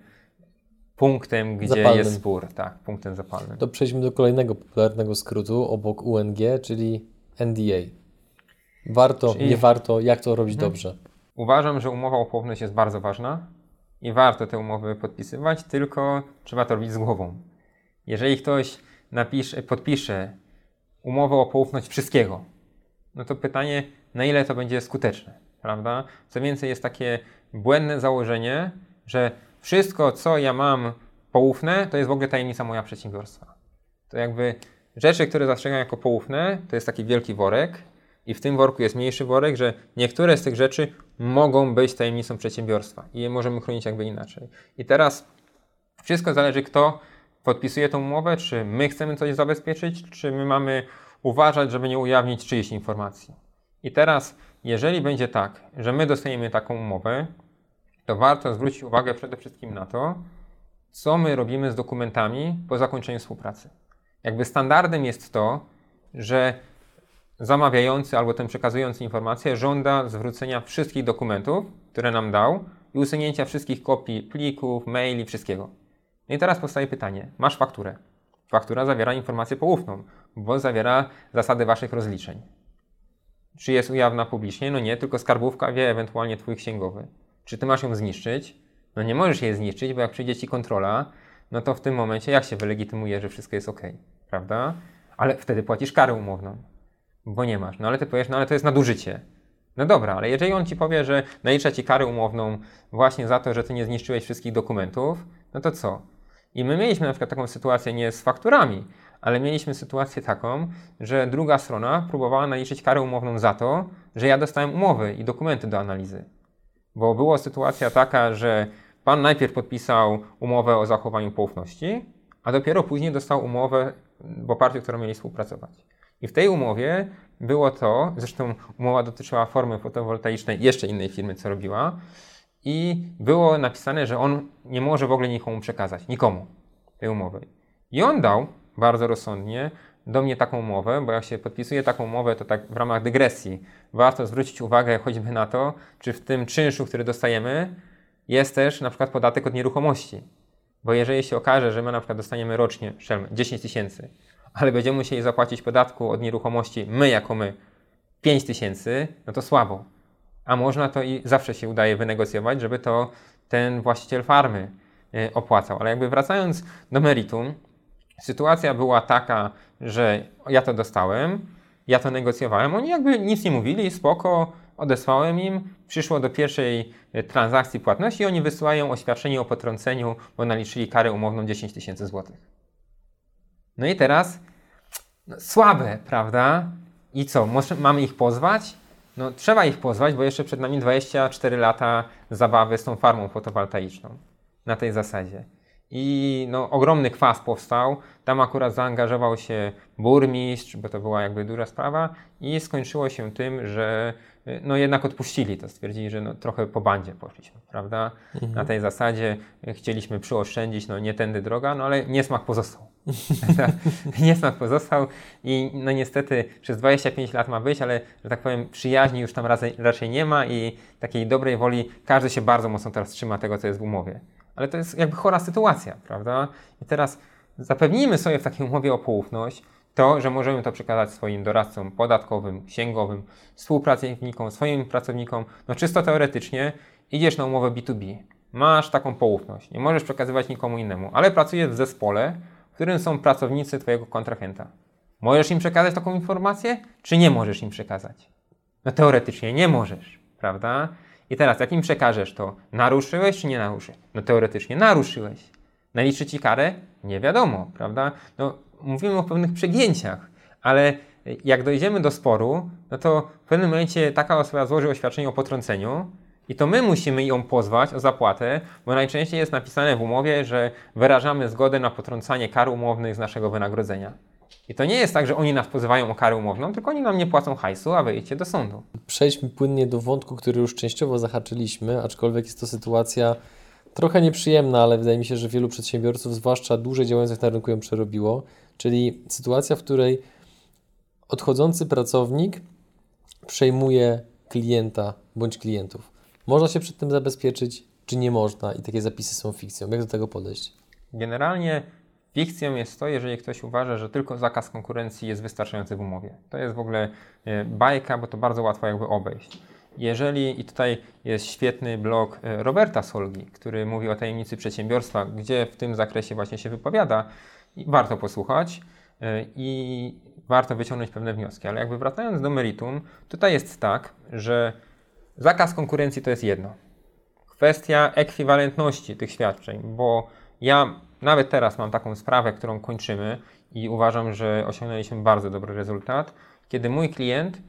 punktem, gdzie zapalnym. jest spór, tak, punktem zapalnym. To przejdźmy do kolejnego popularnego skrótu obok UNG, czyli NDA. Warto, czyli... nie warto, jak to robić hmm. dobrze? Uważam, że umowa o poufność jest bardzo ważna i warto te umowy podpisywać, tylko trzeba to robić z głową. Jeżeli ktoś napisze, podpisze umowę o poufność wszystkiego, no to pytanie, na ile to będzie skuteczne, prawda? Co więcej, jest takie błędne założenie, że wszystko, co ja mam poufne, to jest w ogóle tajemnica moja przedsiębiorstwa. To jakby rzeczy, które zastrzegam jako poufne, to jest taki wielki worek i w tym worku jest mniejszy worek, że niektóre z tych rzeczy mogą być tajemnicą przedsiębiorstwa i je możemy chronić jakby inaczej. I teraz wszystko zależy, kto podpisuje tą umowę, czy my chcemy coś zabezpieczyć, czy my mamy uważać, żeby nie ujawnić czyjejś informacji. I teraz, jeżeli będzie tak, że my dostajemy taką umowę, to warto zwrócić uwagę przede wszystkim na to, co my robimy z dokumentami po zakończeniu współpracy. Jakby standardem jest to, że zamawiający albo ten przekazujący informację żąda zwrócenia wszystkich dokumentów, które nam dał i usunięcia wszystkich kopii plików, maili, wszystkiego. No i teraz powstaje pytanie: masz fakturę. Faktura zawiera informację poufną, bo zawiera zasady waszych rozliczeń. Czy jest ujawna publicznie? No nie, tylko skarbówka wie, ewentualnie twój księgowy. Czy ty masz ją zniszczyć? No nie możesz jej zniszczyć, bo jak przyjdzie ci kontrola, no to w tym momencie jak się wylegitymuje, że wszystko jest ok, prawda? Ale wtedy płacisz karę umowną, bo nie masz. No ale ty powiesz, no ale to jest nadużycie. No dobra, ale jeżeli on ci powie, że nalicza ci karę umowną właśnie za to, że ty nie zniszczyłeś wszystkich dokumentów, no to co? I my mieliśmy na przykład taką sytuację nie z fakturami, ale mieliśmy sytuację taką, że druga strona próbowała naliczyć karę umowną za to, że ja dostałem umowy i dokumenty do analizy. Bo była sytuacja taka, że pan najpierw podpisał umowę o zachowaniu poufności, a dopiero później dostał umowę w oparciu którą mieli współpracować. I w tej umowie było to, zresztą umowa dotyczyła formy fotowoltaicznej jeszcze innej firmy, co robiła, i było napisane, że on nie może w ogóle nikomu przekazać, nikomu tej umowy. I on dał bardzo rozsądnie do mnie taką umowę, bo jak się podpisuje taką umowę, to tak w ramach dygresji warto zwrócić uwagę choćby na to, czy w tym czynszu, który dostajemy, jest też na przykład podatek od nieruchomości. Bo jeżeli się okaże, że my na przykład dostaniemy rocznie 10 tysięcy, ale będziemy musieli zapłacić podatku od nieruchomości my jako my 5 tysięcy, no to słabo. A można to i zawsze się udaje wynegocjować, żeby to ten właściciel farmy e, opłacał. Ale jakby wracając do meritum, sytuacja była taka, że ja to dostałem, ja to negocjowałem, oni jakby nic nie mówili, spoko, odesłałem im, przyszło do pierwszej e, transakcji płatności i oni wysyłają oświadczenie o potrąceniu, bo naliczyli karę umowną 10 tysięcy złotych. No i teraz no, słabe, prawda? I co, mamy ich pozwać? No trzeba ich pozwać, bo jeszcze przed nami 24 lata zabawy z tą farmą fotowoltaiczną na tej zasadzie. I no, ogromny kwas powstał. Tam akurat zaangażował się burmistrz, bo to była jakby duża sprawa, i skończyło się tym, że no jednak odpuścili to. Stwierdzili, że no, trochę po bandzie poszliśmy, prawda? Mhm. Na tej zasadzie chcieliśmy przyoszczędzić, no nie tędy droga, no ale niesmak pozostał. [laughs] niesmak pozostał i no niestety przez 25 lat ma być, ale że tak powiem przyjaźni już tam raczej nie ma i takiej dobrej woli każdy się bardzo mocno teraz trzyma tego, co jest w umowie. Ale to jest jakby chora sytuacja, prawda? I teraz zapewnijmy sobie w takiej umowie o poufność to, że możemy to przekazać swoim doradcom podatkowym, księgowym, współpracownikom, swoim pracownikom. No czysto teoretycznie idziesz na umowę B2B, masz taką poufność, nie możesz przekazywać nikomu innemu, ale pracujesz w zespole, którym są pracownicy Twojego kontrahenta. Możesz im przekazać taką informację, czy nie możesz im przekazać? No teoretycznie nie możesz, prawda? I teraz, jak im przekażesz to, naruszyłeś czy nie naruszyłeś? No teoretycznie naruszyłeś. Naliczy ci karę? Nie wiadomo, prawda? No, mówimy o pewnych przegięciach, ale jak dojdziemy do sporu, no to w pewnym momencie taka osoba złoży oświadczenie o potrąceniu i to my musimy ją pozwać o zapłatę, bo najczęściej jest napisane w umowie, że wyrażamy zgodę na potrącanie kar umownych z naszego wynagrodzenia. I to nie jest tak, że oni nas pozywają o karę umowną, tylko oni nam nie płacą hajsu, a wyjdźcie do sądu. Przejdźmy płynnie do wątku, który już częściowo zahaczyliśmy, aczkolwiek jest to sytuacja trochę nieprzyjemna, ale wydaje mi się, że wielu przedsiębiorców, zwłaszcza dłużej działających na rynku, ją przerobiło. Czyli sytuacja, w której odchodzący pracownik przejmuje klienta bądź klientów. Można się przed tym zabezpieczyć, czy nie można, i takie zapisy są fikcją. Jak do tego podejść? Generalnie Fikcją jest to, jeżeli ktoś uważa, że tylko zakaz konkurencji jest wystarczający w umowie. To jest w ogóle e, bajka, bo to bardzo łatwo jakby obejść. Jeżeli, i tutaj jest świetny blog e, Roberta Solgi, który mówi o tajemnicy przedsiębiorstwa, gdzie w tym zakresie właśnie się wypowiada, i warto posłuchać e, i warto wyciągnąć pewne wnioski. Ale jakby wracając do meritum, tutaj jest tak, że zakaz konkurencji to jest jedno. Kwestia ekwiwalentności tych świadczeń, bo ja nawet teraz mam taką sprawę, którą kończymy i uważam, że osiągnęliśmy bardzo dobry rezultat, kiedy mój klient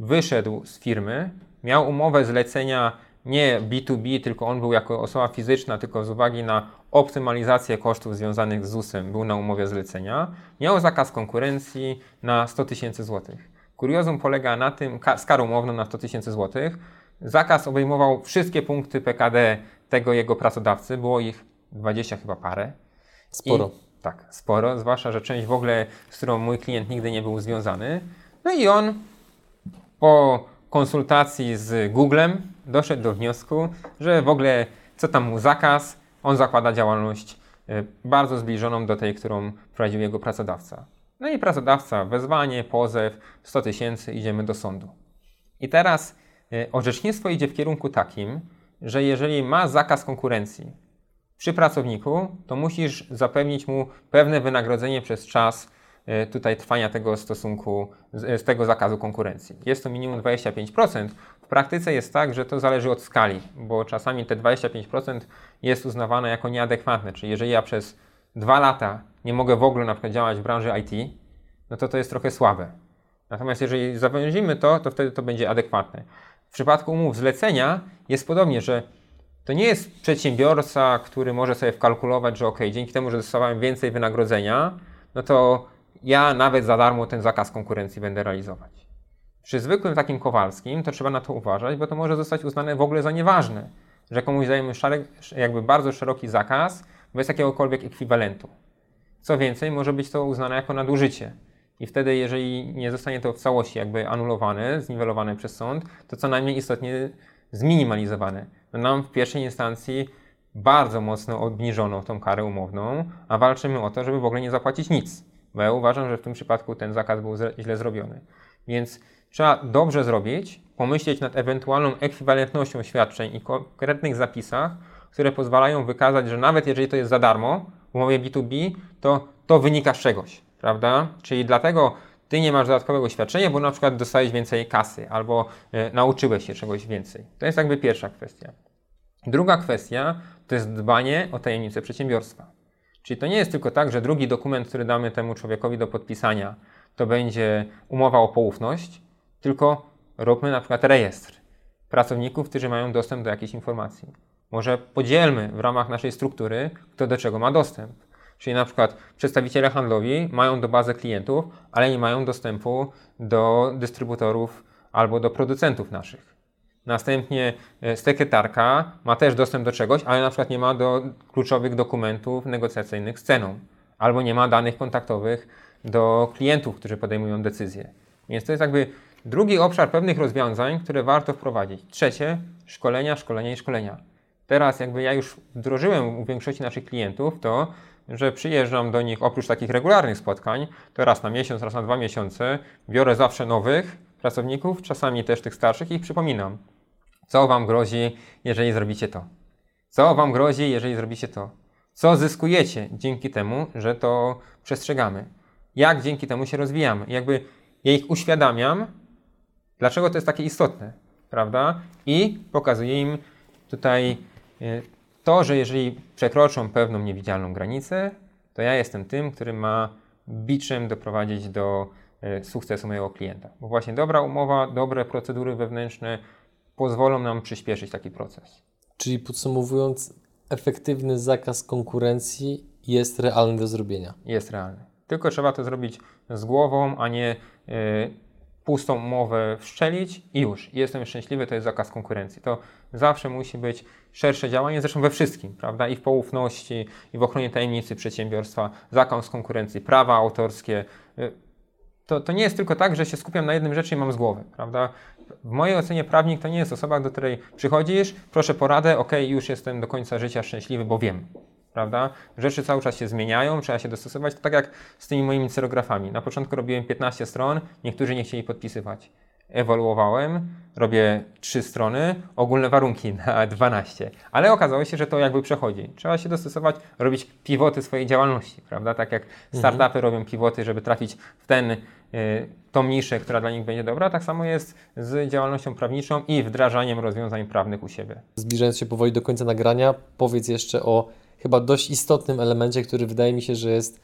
wyszedł z firmy, miał umowę zlecenia nie B2B, tylko on był jako osoba fizyczna, tylko z uwagi na optymalizację kosztów związanych z ZUS-em był na umowie zlecenia, miał zakaz konkurencji na 100 tysięcy złotych. Kuriozum polega na tym, karą umowną na 100 tysięcy złotych, zakaz obejmował wszystkie punkty PKD tego jego pracodawcy, było ich 20 chyba parę. Sporo. I, tak, sporo, zwłaszcza, że część w ogóle, z którą mój klient nigdy nie był związany. No i on po konsultacji z Googlem doszedł do wniosku, że w ogóle co tam mu zakaz, on zakłada działalność e, bardzo zbliżoną do tej, którą prowadził jego pracodawca. No i pracodawca, wezwanie, pozew, 100 tysięcy, idziemy do sądu. I teraz orzecznictwo idzie w kierunku takim, że jeżeli ma zakaz konkurencji, przy pracowniku, to musisz zapewnić mu pewne wynagrodzenie przez czas e, tutaj trwania tego stosunku, z tego zakazu konkurencji. Jest to minimum 25%. W praktyce jest tak, że to zależy od skali, bo czasami te 25% jest uznawane jako nieadekwatne, czyli jeżeli ja przez dwa lata nie mogę w ogóle na przykład działać w branży IT, no to to jest trochę słabe. Natomiast jeżeli zawęzimy to, to wtedy to będzie adekwatne. W przypadku umów zlecenia jest podobnie, że to nie jest przedsiębiorca, który może sobie wkalkulować, że ok, dzięki temu, że dostawałem więcej wynagrodzenia, no to ja nawet za darmo ten zakaz konkurencji będę realizować. Przy zwykłym takim Kowalskim to trzeba na to uważać, bo to może zostać uznane w ogóle za nieważne, że komuś dajemy szarek, jakby bardzo szeroki zakaz bez jakiegokolwiek ekwiwalentu. Co więcej, może być to uznane jako nadużycie. I wtedy, jeżeli nie zostanie to w całości jakby anulowane, zniwelowane przez sąd, to co najmniej istotnie zminimalizowane nam w pierwszej instancji bardzo mocno obniżono tą karę umowną, a walczymy o to, żeby w ogóle nie zapłacić nic. Bo ja uważam, że w tym przypadku ten zakaz był źle zrobiony. Więc trzeba dobrze zrobić, pomyśleć nad ewentualną ekwiwalentnością świadczeń i konkretnych zapisach, które pozwalają wykazać, że nawet jeżeli to jest za darmo w umowie B2B, to to wynika z czegoś, prawda? Czyli dlatego ty nie masz dodatkowego świadczenia, bo na przykład dostałeś więcej kasy albo e, nauczyłeś się czegoś więcej. To jest jakby pierwsza kwestia. Druga kwestia to jest dbanie o tajemnicę przedsiębiorstwa. Czyli to nie jest tylko tak, że drugi dokument, który damy temu człowiekowi do podpisania, to będzie umowa o poufność, tylko róbmy na przykład rejestr pracowników, którzy mają dostęp do jakiejś informacji. Może podzielmy w ramach naszej struktury, kto do czego ma dostęp. Czyli na przykład przedstawiciele handlowi mają do bazy klientów, ale nie mają dostępu do dystrybutorów albo do producentów naszych. Następnie e, sekretarka ma też dostęp do czegoś, ale na przykład nie ma do kluczowych dokumentów negocjacyjnych z ceną, albo nie ma danych kontaktowych do klientów, którzy podejmują decyzje. Więc to jest jakby drugi obszar pewnych rozwiązań, które warto wprowadzić. Trzecie, szkolenia, szkolenia i szkolenia. Teraz jakby ja już wdrożyłem u większości naszych klientów to, że przyjeżdżam do nich oprócz takich regularnych spotkań, to raz na miesiąc, raz na dwa miesiące, biorę zawsze nowych pracowników, czasami też tych starszych i przypominam, co Wam grozi, jeżeli zrobicie to. Co Wam grozi, jeżeli zrobicie to. Co zyskujecie dzięki temu, że to przestrzegamy. Jak dzięki temu się rozwijamy. Jakby ja ich uświadamiam, dlaczego to jest takie istotne, prawda? I pokazuję im tutaj e, to, że jeżeli przekroczą pewną niewidzialną granicę, to ja jestem tym, który ma biczem doprowadzić do e, sukcesu mojego klienta. Bo właśnie dobra umowa, dobre procedury wewnętrzne pozwolą nam przyspieszyć taki proces. Czyli podsumowując, efektywny zakaz konkurencji jest realny do zrobienia. Jest realny. Tylko trzeba to zrobić z głową, a nie y, pustą umowę wszczelić i już. Jestem szczęśliwy, to jest zakaz konkurencji. To zawsze musi być szersze działanie, zresztą we wszystkim, prawda? I w poufności, i w ochronie tajemnicy przedsiębiorstwa, zakaz konkurencji, prawa autorskie. To, to nie jest tylko tak, że się skupiam na jednym rzeczy i mam z głowy, prawda? W mojej ocenie prawnik to nie jest osoba, do której przychodzisz, proszę poradę, ok, już jestem do końca życia szczęśliwy, bo wiem, prawda? Rzeczy cały czas się zmieniają, trzeba się dostosować. To tak jak z tymi moimi cyrografami. Na początku robiłem 15 stron, niektórzy nie chcieli podpisywać. Ewoluowałem, robię 3 strony, ogólne warunki na 12. Ale okazało się, że to jakby przechodzi. Trzeba się dostosować, robić pivoty swojej działalności, prawda? Tak jak startupy mhm. robią pivoty, żeby trafić w ten y, tą niszę, która dla nich będzie dobra, tak samo jest z działalnością prawniczą i wdrażaniem rozwiązań prawnych u siebie. Zbliżając się powoli do końca nagrania, powiedz jeszcze o chyba dość istotnym elemencie, który wydaje mi się, że jest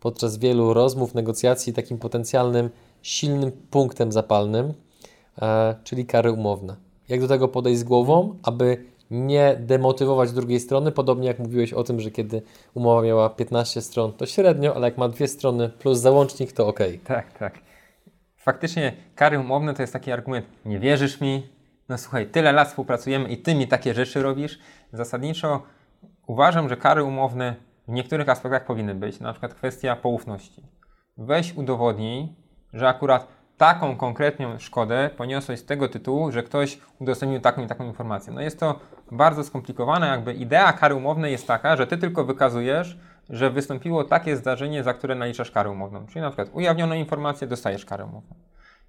podczas wielu rozmów, negocjacji takim potencjalnym, silnym punktem zapalnym, e, czyli kary umowne. Jak do tego podejść z głową, aby nie demotywować drugiej strony, podobnie jak mówiłeś o tym, że kiedy umowa miała 15 stron, to średnio, ale jak ma dwie strony plus załącznik, to ok. Tak, tak. Faktycznie kary umowne to jest taki argument, nie wierzysz mi? No słuchaj, tyle lat współpracujemy i ty mi takie rzeczy robisz. Zasadniczo Uważam, że kary umowne w niektórych aspektach powinny być, na przykład kwestia poufności. Weź udowodnij, że akurat taką konkretną szkodę poniosłeś z tego tytułu, że ktoś udostępnił taką i taką informację. No jest to bardzo skomplikowane, jakby idea kary umownej jest taka, że ty tylko wykazujesz, że wystąpiło takie zdarzenie, za które naliczasz karę umowną. Czyli na przykład ujawniono informację, dostajesz karę umowną.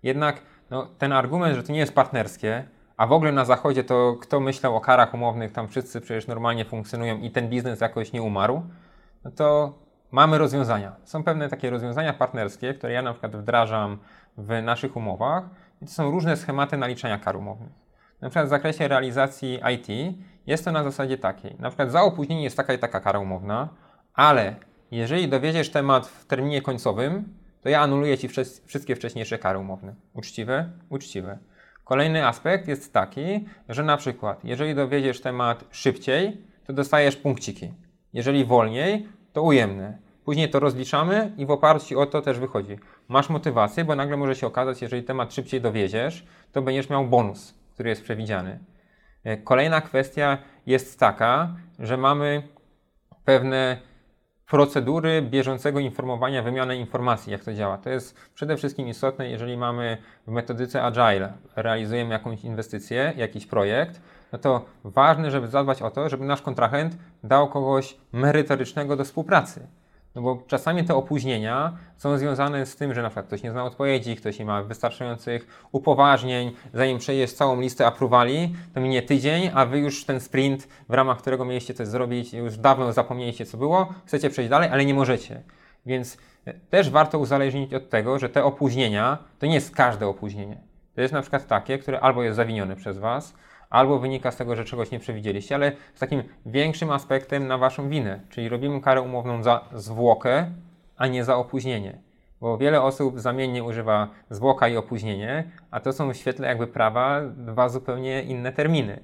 Jednak no, ten argument, że to nie jest partnerskie, a w ogóle na zachodzie to kto myślał o karach umownych, tam wszyscy przecież normalnie funkcjonują i ten biznes jakoś nie umarł, no to mamy rozwiązania. Są pewne takie rozwiązania partnerskie, które ja na przykład wdrażam w naszych umowach i to są różne schematy naliczania kar umownych. Na przykład w zakresie realizacji IT jest to na zasadzie takiej. Na przykład za opóźnienie jest taka i taka kara umowna, ale jeżeli dowiedziesz temat w terminie końcowym, to ja anuluję Ci wszystkie wcześniejsze kary umowne. Uczciwe? Uczciwe. Kolejny aspekt jest taki, że na przykład, jeżeli dowiedziesz temat szybciej, to dostajesz punkciki. Jeżeli wolniej, to ujemne. Później to rozliczamy i w oparciu o to też wychodzi. Masz motywację, bo nagle może się okazać, jeżeli temat szybciej dowiedziesz, to będziesz miał bonus, który jest przewidziany. E, kolejna kwestia jest taka, że mamy pewne procedury bieżącego informowania, wymiany informacji, jak to działa. To jest przede wszystkim istotne, jeżeli mamy w metodyce Agile, realizujemy jakąś inwestycję, jakiś projekt, no to ważne, żeby zadbać o to, żeby nasz kontrahent dał kogoś merytorycznego do współpracy. No bo czasami te opóźnienia są związane z tym, że na przykład ktoś nie zna odpowiedzi, ktoś nie ma wystarczających upoważnień, zanim przejdziesz całą listę aprowali, to minie tydzień, a wy już ten sprint, w ramach którego mieliście coś zrobić, już dawno zapomnieliście co było, chcecie przejść dalej, ale nie możecie. Więc e, też warto uzależnić od tego, że te opóźnienia to nie jest każde opóźnienie. To jest na przykład takie, które albo jest zawinione przez Was, albo wynika z tego, że czegoś nie przewidzieliście, ale z takim większym aspektem na waszą winę, czyli robimy karę umowną za zwłokę, a nie za opóźnienie. Bo wiele osób zamiennie używa zwłoka i opóźnienie, a to są w świetle jakby prawa dwa zupełnie inne terminy.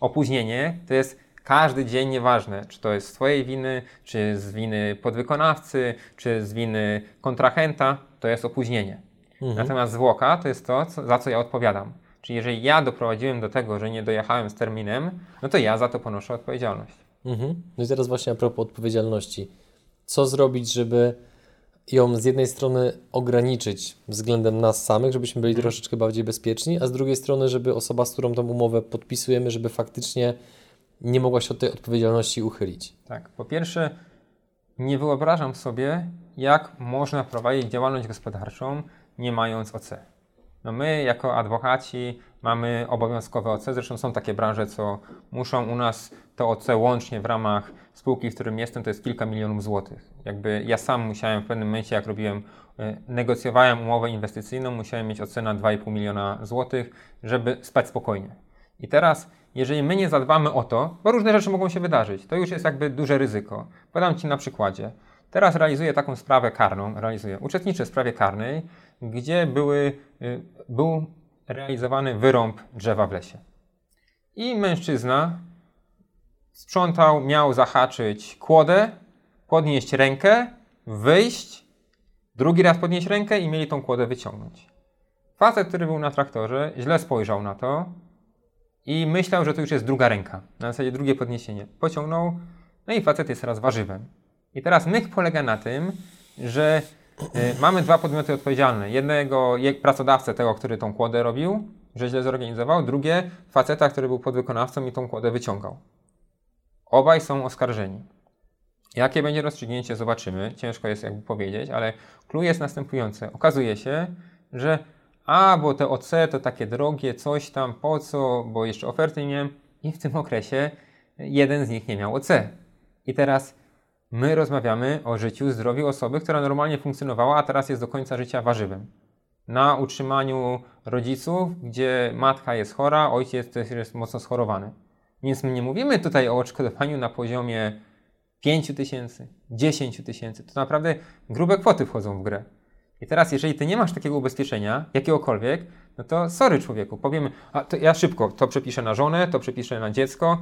Opóźnienie to jest każdy dzień, nieważne, czy to jest z Twojej winy, czy z winy podwykonawcy, czy z winy kontrahenta, to jest opóźnienie. Mhm. Natomiast zwłoka to jest to, co, za co ja odpowiadam. Czyli jeżeli ja doprowadziłem do tego, że nie dojechałem z terminem, no to ja za to ponoszę odpowiedzialność. Mhm. No i teraz właśnie a propos odpowiedzialności. Co zrobić, żeby ją z jednej strony ograniczyć względem nas samych, żebyśmy byli mhm. troszeczkę bardziej bezpieczni, a z drugiej strony, żeby osoba, z którą tą umowę podpisujemy, żeby faktycznie nie mogła się od tej odpowiedzialności uchylić. Tak, po pierwsze, nie wyobrażam sobie, jak można prowadzić działalność gospodarczą, nie mając OC. No my, jako adwokaci, mamy obowiązkowe OC. Zresztą są takie branże, co muszą u nas to OC łącznie w ramach spółki, w którym jestem, to jest kilka milionów złotych. Jakby ja sam musiałem w pewnym momencie, jak robiłem, e, negocjowałem umowę inwestycyjną, musiałem mieć OC na 2,5 miliona złotych, żeby spać spokojnie. I teraz jeżeli my nie zadbamy o to, bo różne rzeczy mogą się wydarzyć, to już jest jakby duże ryzyko. Podam Ci na przykładzie. Teraz realizuję taką sprawę karną, realizuję, uczestniczę w sprawie karnej, gdzie były, y, był realizowany wyrąb drzewa w lesie. I mężczyzna sprzątał, miał zahaczyć kłodę, podnieść rękę, wyjść, drugi raz podnieść rękę i mieli tą kłodę wyciągnąć. Facet, który był na traktorze, źle spojrzał na to, i myślał, że to już jest druga ręka, na zasadzie drugie podniesienie. Pociągnął, no i facet jest teraz warzywem. I teraz myk polega na tym, że y, mamy dwa podmioty odpowiedzialne. Jednego pracodawcę, tego, który tą kłodę robił, że źle zorganizował, drugie faceta, który był podwykonawcą i tą kłodę wyciągał. Obaj są oskarżeni. Jakie będzie rozstrzygnięcie, zobaczymy. Ciężko jest jakby powiedzieć, ale clue jest następujące. Okazuje się, że a bo te OC to takie drogie, coś tam, po co, bo jeszcze oferty nie miałem i w tym okresie jeden z nich nie miał OC. I teraz my rozmawiamy o życiu, zdrowiu osoby, która normalnie funkcjonowała, a teraz jest do końca życia warzywem. Na utrzymaniu rodziców, gdzie matka jest chora, ojciec też jest mocno schorowany. Więc my nie mówimy tutaj o odszkodowaniu na poziomie 5 tysięcy, 10 tysięcy. To naprawdę grube kwoty wchodzą w grę. I teraz, jeżeli ty nie masz takiego ubezpieczenia, jakiegokolwiek, no to sorry człowieku, powiemy, a ja szybko to przepiszę na żonę, to przepiszę na dziecko.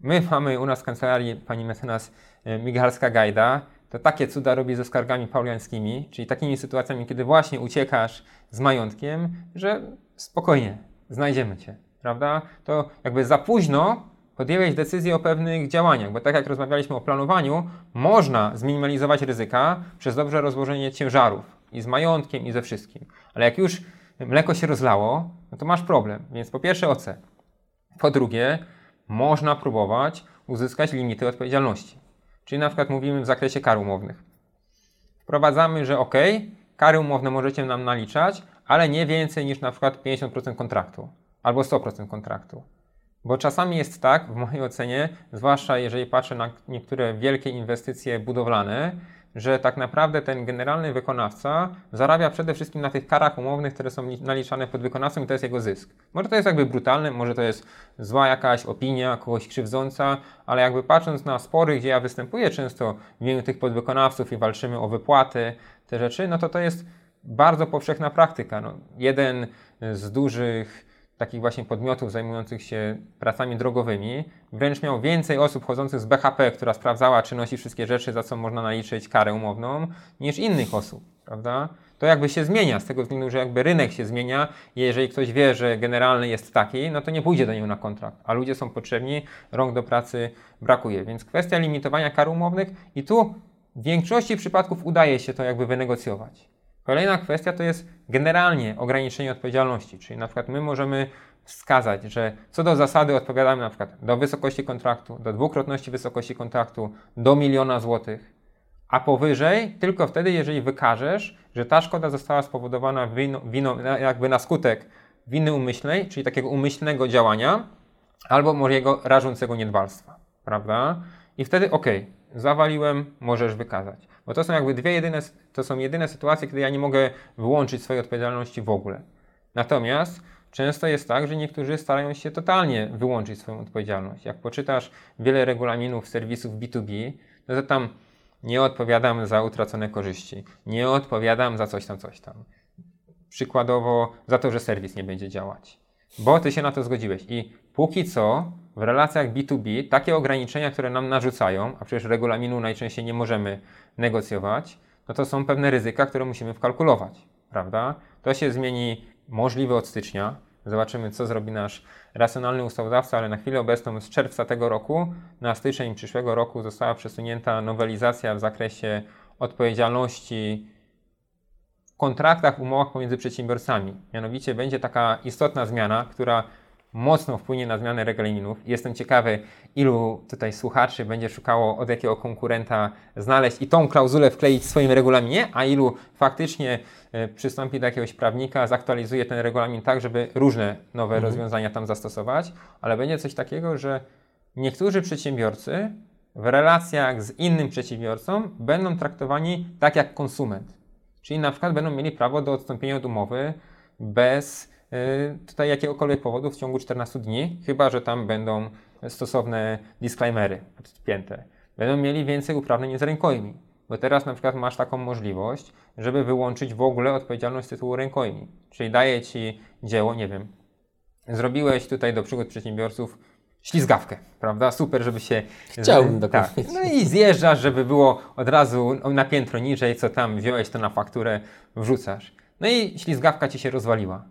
My mamy u nas w kancelarii pani mecenas e, Migalska-Gajda, to takie cuda robi ze skargami pauliańskimi, czyli takimi sytuacjami, kiedy właśnie uciekasz z majątkiem, że spokojnie, znajdziemy cię, prawda? To jakby za późno podjęłeś decyzję o pewnych działaniach, bo tak jak rozmawialiśmy o planowaniu, można zminimalizować ryzyka przez dobrze rozłożenie ciężarów i z majątkiem, i ze wszystkim. Ale jak już mleko się rozlało, no to masz problem. Więc po pierwsze OC. Po drugie, można próbować uzyskać limity odpowiedzialności. Czyli na przykład mówimy w zakresie kar umownych. Wprowadzamy, że ok, kary umowne możecie nam naliczać, ale nie więcej niż na przykład 50% kontraktu albo 100% kontraktu. Bo czasami jest tak, w mojej ocenie, zwłaszcza jeżeli patrzę na niektóre wielkie inwestycje budowlane, że tak naprawdę ten generalny wykonawca zarabia przede wszystkim na tych karach umownych, które są naliczane pod wykonawcą i to jest jego zysk. Może to jest jakby brutalne, może to jest zła jakaś opinia, kogoś krzywdząca, ale jakby patrząc na spory, gdzie ja występuję często w imieniu tych podwykonawców i walczymy o wypłaty, te rzeczy, no to to jest bardzo powszechna praktyka. No, jeden z dużych takich właśnie podmiotów zajmujących się pracami drogowymi, wręcz miał więcej osób chodzących z BHP, która sprawdzała, czy nosi wszystkie rzeczy, za co można naliczyć karę umowną, niż innych osób, prawda? To jakby się zmienia, z tego względu, że jakby rynek się zmienia jeżeli ktoś wie, że generalny jest taki, no to nie pójdzie do niego na kontrakt, a ludzie są potrzebni, rąk do pracy brakuje. Więc kwestia limitowania kar umownych i tu w większości przypadków udaje się to jakby wynegocjować. Kolejna kwestia to jest generalnie ograniczenie odpowiedzialności, czyli na przykład my możemy wskazać, że co do zasady odpowiadamy na przykład do wysokości kontraktu, do dwukrotności wysokości kontraktu, do miliona złotych, a powyżej tylko wtedy, jeżeli wykażesz, że ta szkoda została spowodowana wino, wino, jakby na skutek winy umyślnej, czyli takiego umyślnego działania, albo mojego rażącego niedbalstwa, prawda? I wtedy ok, zawaliłem, możesz wykazać. Bo to są jakby dwie jedyne, to są jedyne sytuacje, kiedy ja nie mogę wyłączyć swojej odpowiedzialności w ogóle. Natomiast często jest tak, że niektórzy starają się totalnie wyłączyć swoją odpowiedzialność. Jak poczytasz wiele regulaminów serwisów B2B, no to tam Nie odpowiadam za utracone korzyści. Nie odpowiadam za coś tam, coś tam. Przykładowo za to, że serwis nie będzie działać. Bo ty się na to zgodziłeś. I póki co w relacjach B2B takie ograniczenia, które nam narzucają, a przecież regulaminu najczęściej nie możemy negocjować, no to są pewne ryzyka, które musimy wkalkulować, prawda? To się zmieni możliwe od stycznia. Zobaczymy, co zrobi nasz racjonalny ustawodawca, ale na chwilę obecną z czerwca tego roku na styczeń przyszłego roku została przesunięta nowelizacja w zakresie odpowiedzialności w kontraktach, umowach pomiędzy przedsiębiorcami. Mianowicie będzie taka istotna zmiana, która mocno wpłynie na zmianę regulaminów. Jestem ciekawy, ilu tutaj słuchaczy będzie szukało od jakiego konkurenta znaleźć i tą klauzulę wkleić w swoim regulaminie, a ilu faktycznie e, przystąpi do jakiegoś prawnika, zaktualizuje ten regulamin tak, żeby różne nowe mhm. rozwiązania tam zastosować, ale będzie coś takiego, że niektórzy przedsiębiorcy w relacjach z innym przedsiębiorcą będą traktowani tak jak konsument. Czyli na przykład będą mieli prawo do odstąpienia od umowy bez tutaj jakiegokolwiek powodu w ciągu 14 dni, chyba że tam będą stosowne disclaimery podpięte. Będą mieli więcej uprawnień z rękojmi, bo teraz na przykład masz taką możliwość, żeby wyłączyć w ogóle odpowiedzialność z tytułu rękojmi. Czyli daje Ci dzieło, nie wiem, zrobiłeś tutaj do przygód przedsiębiorców ślizgawkę, prawda? Super, żeby się... Chciałbym tak. No i zjeżdżasz, żeby było od razu na piętro niżej, co tam wziąłeś, to na fakturę wrzucasz. No i ślizgawka Ci się rozwaliła.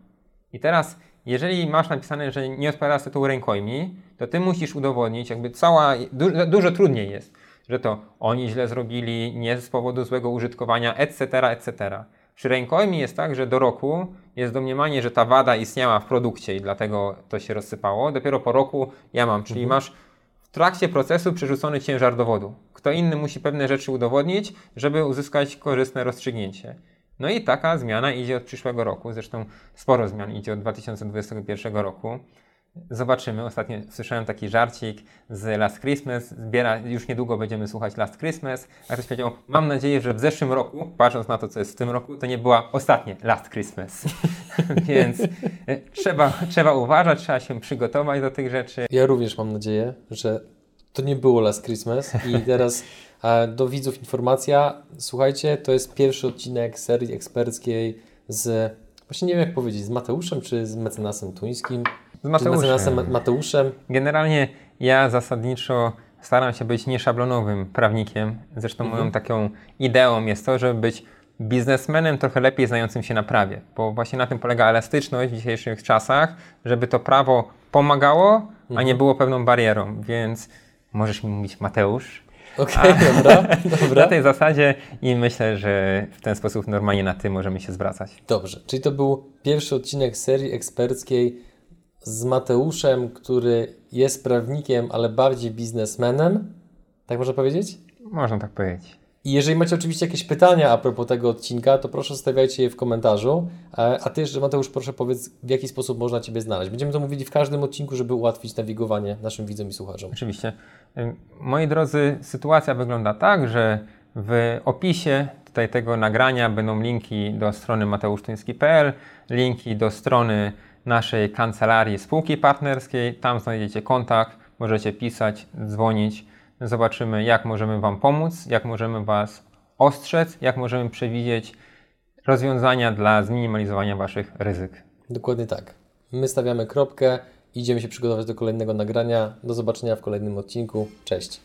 I teraz, jeżeli masz napisane, że nie odpowiada tytułu rękojmi, to ty musisz udowodnić, jakby cała, du dużo trudniej jest, że to oni źle zrobili, nie z powodu złego użytkowania, etc., etc. Przy rękojmi jest tak, że do roku jest domniemanie, że ta wada istniała w produkcie i dlatego to się rozsypało. Dopiero po roku ja mam, czyli mhm. masz w trakcie procesu przerzucony ciężar dowodu. Kto inny musi pewne rzeczy udowodnić, żeby uzyskać korzystne rozstrzygnięcie. No i taka zmiana idzie od przyszłego roku, zresztą sporo zmian idzie od 2021 roku. Zobaczymy. Ostatnio słyszałem taki żarcik z Last Christmas. Zbiera, już niedługo będziemy słuchać Last Christmas. A ktoś powiedział, mam nadzieję, że w zeszłym roku, patrząc na to, co jest w tym roku, to nie była ostatnie Last Christmas. [laughs] Więc e, trzeba, trzeba uważać, trzeba się przygotować do tych rzeczy. Ja również mam nadzieję, że to nie było Last Christmas i teraz [laughs] do widzów informacja, słuchajcie, to jest pierwszy odcinek serii eksperckiej z, właśnie nie wiem jak powiedzieć, z Mateuszem czy z mecenasem tuńskim? Z Mateuszem. mecenasem Mateuszem. Generalnie ja zasadniczo staram się być nieszablonowym prawnikiem. Zresztą mhm. moją taką ideą jest to, żeby być biznesmenem trochę lepiej znającym się na prawie, bo właśnie na tym polega elastyczność w dzisiejszych czasach, żeby to prawo pomagało, a nie mhm. było pewną barierą. Więc możesz mi mówić Mateusz, Okej, okay, dobra, [laughs] dobra. Na tej zasadzie i myślę, że w ten sposób normalnie na ty możemy się zwracać. Dobrze, czyli to był pierwszy odcinek serii eksperckiej z Mateuszem, który jest prawnikiem, ale bardziej biznesmenem. Tak można powiedzieć? Można tak powiedzieć. I jeżeli macie oczywiście jakieś pytania a propos tego odcinka, to proszę stawiajcie je w komentarzu. E, a Ty jeszcze, Mateusz, proszę powiedz, w jaki sposób można Ciebie znaleźć. Będziemy to mówili w każdym odcinku, żeby ułatwić nawigowanie naszym widzom i słuchaczom. Oczywiście. Moi drodzy, sytuacja wygląda tak, że w opisie tutaj tego nagrania będą linki do strony mateusztuński.pl, linki do strony naszej kancelarii spółki partnerskiej. Tam znajdziecie kontakt, możecie pisać, dzwonić Zobaczymy, jak możemy Wam pomóc, jak możemy Was ostrzec, jak możemy przewidzieć rozwiązania dla zminimalizowania Waszych ryzyk. Dokładnie tak. My stawiamy kropkę, idziemy się przygotować do kolejnego nagrania. Do zobaczenia w kolejnym odcinku. Cześć.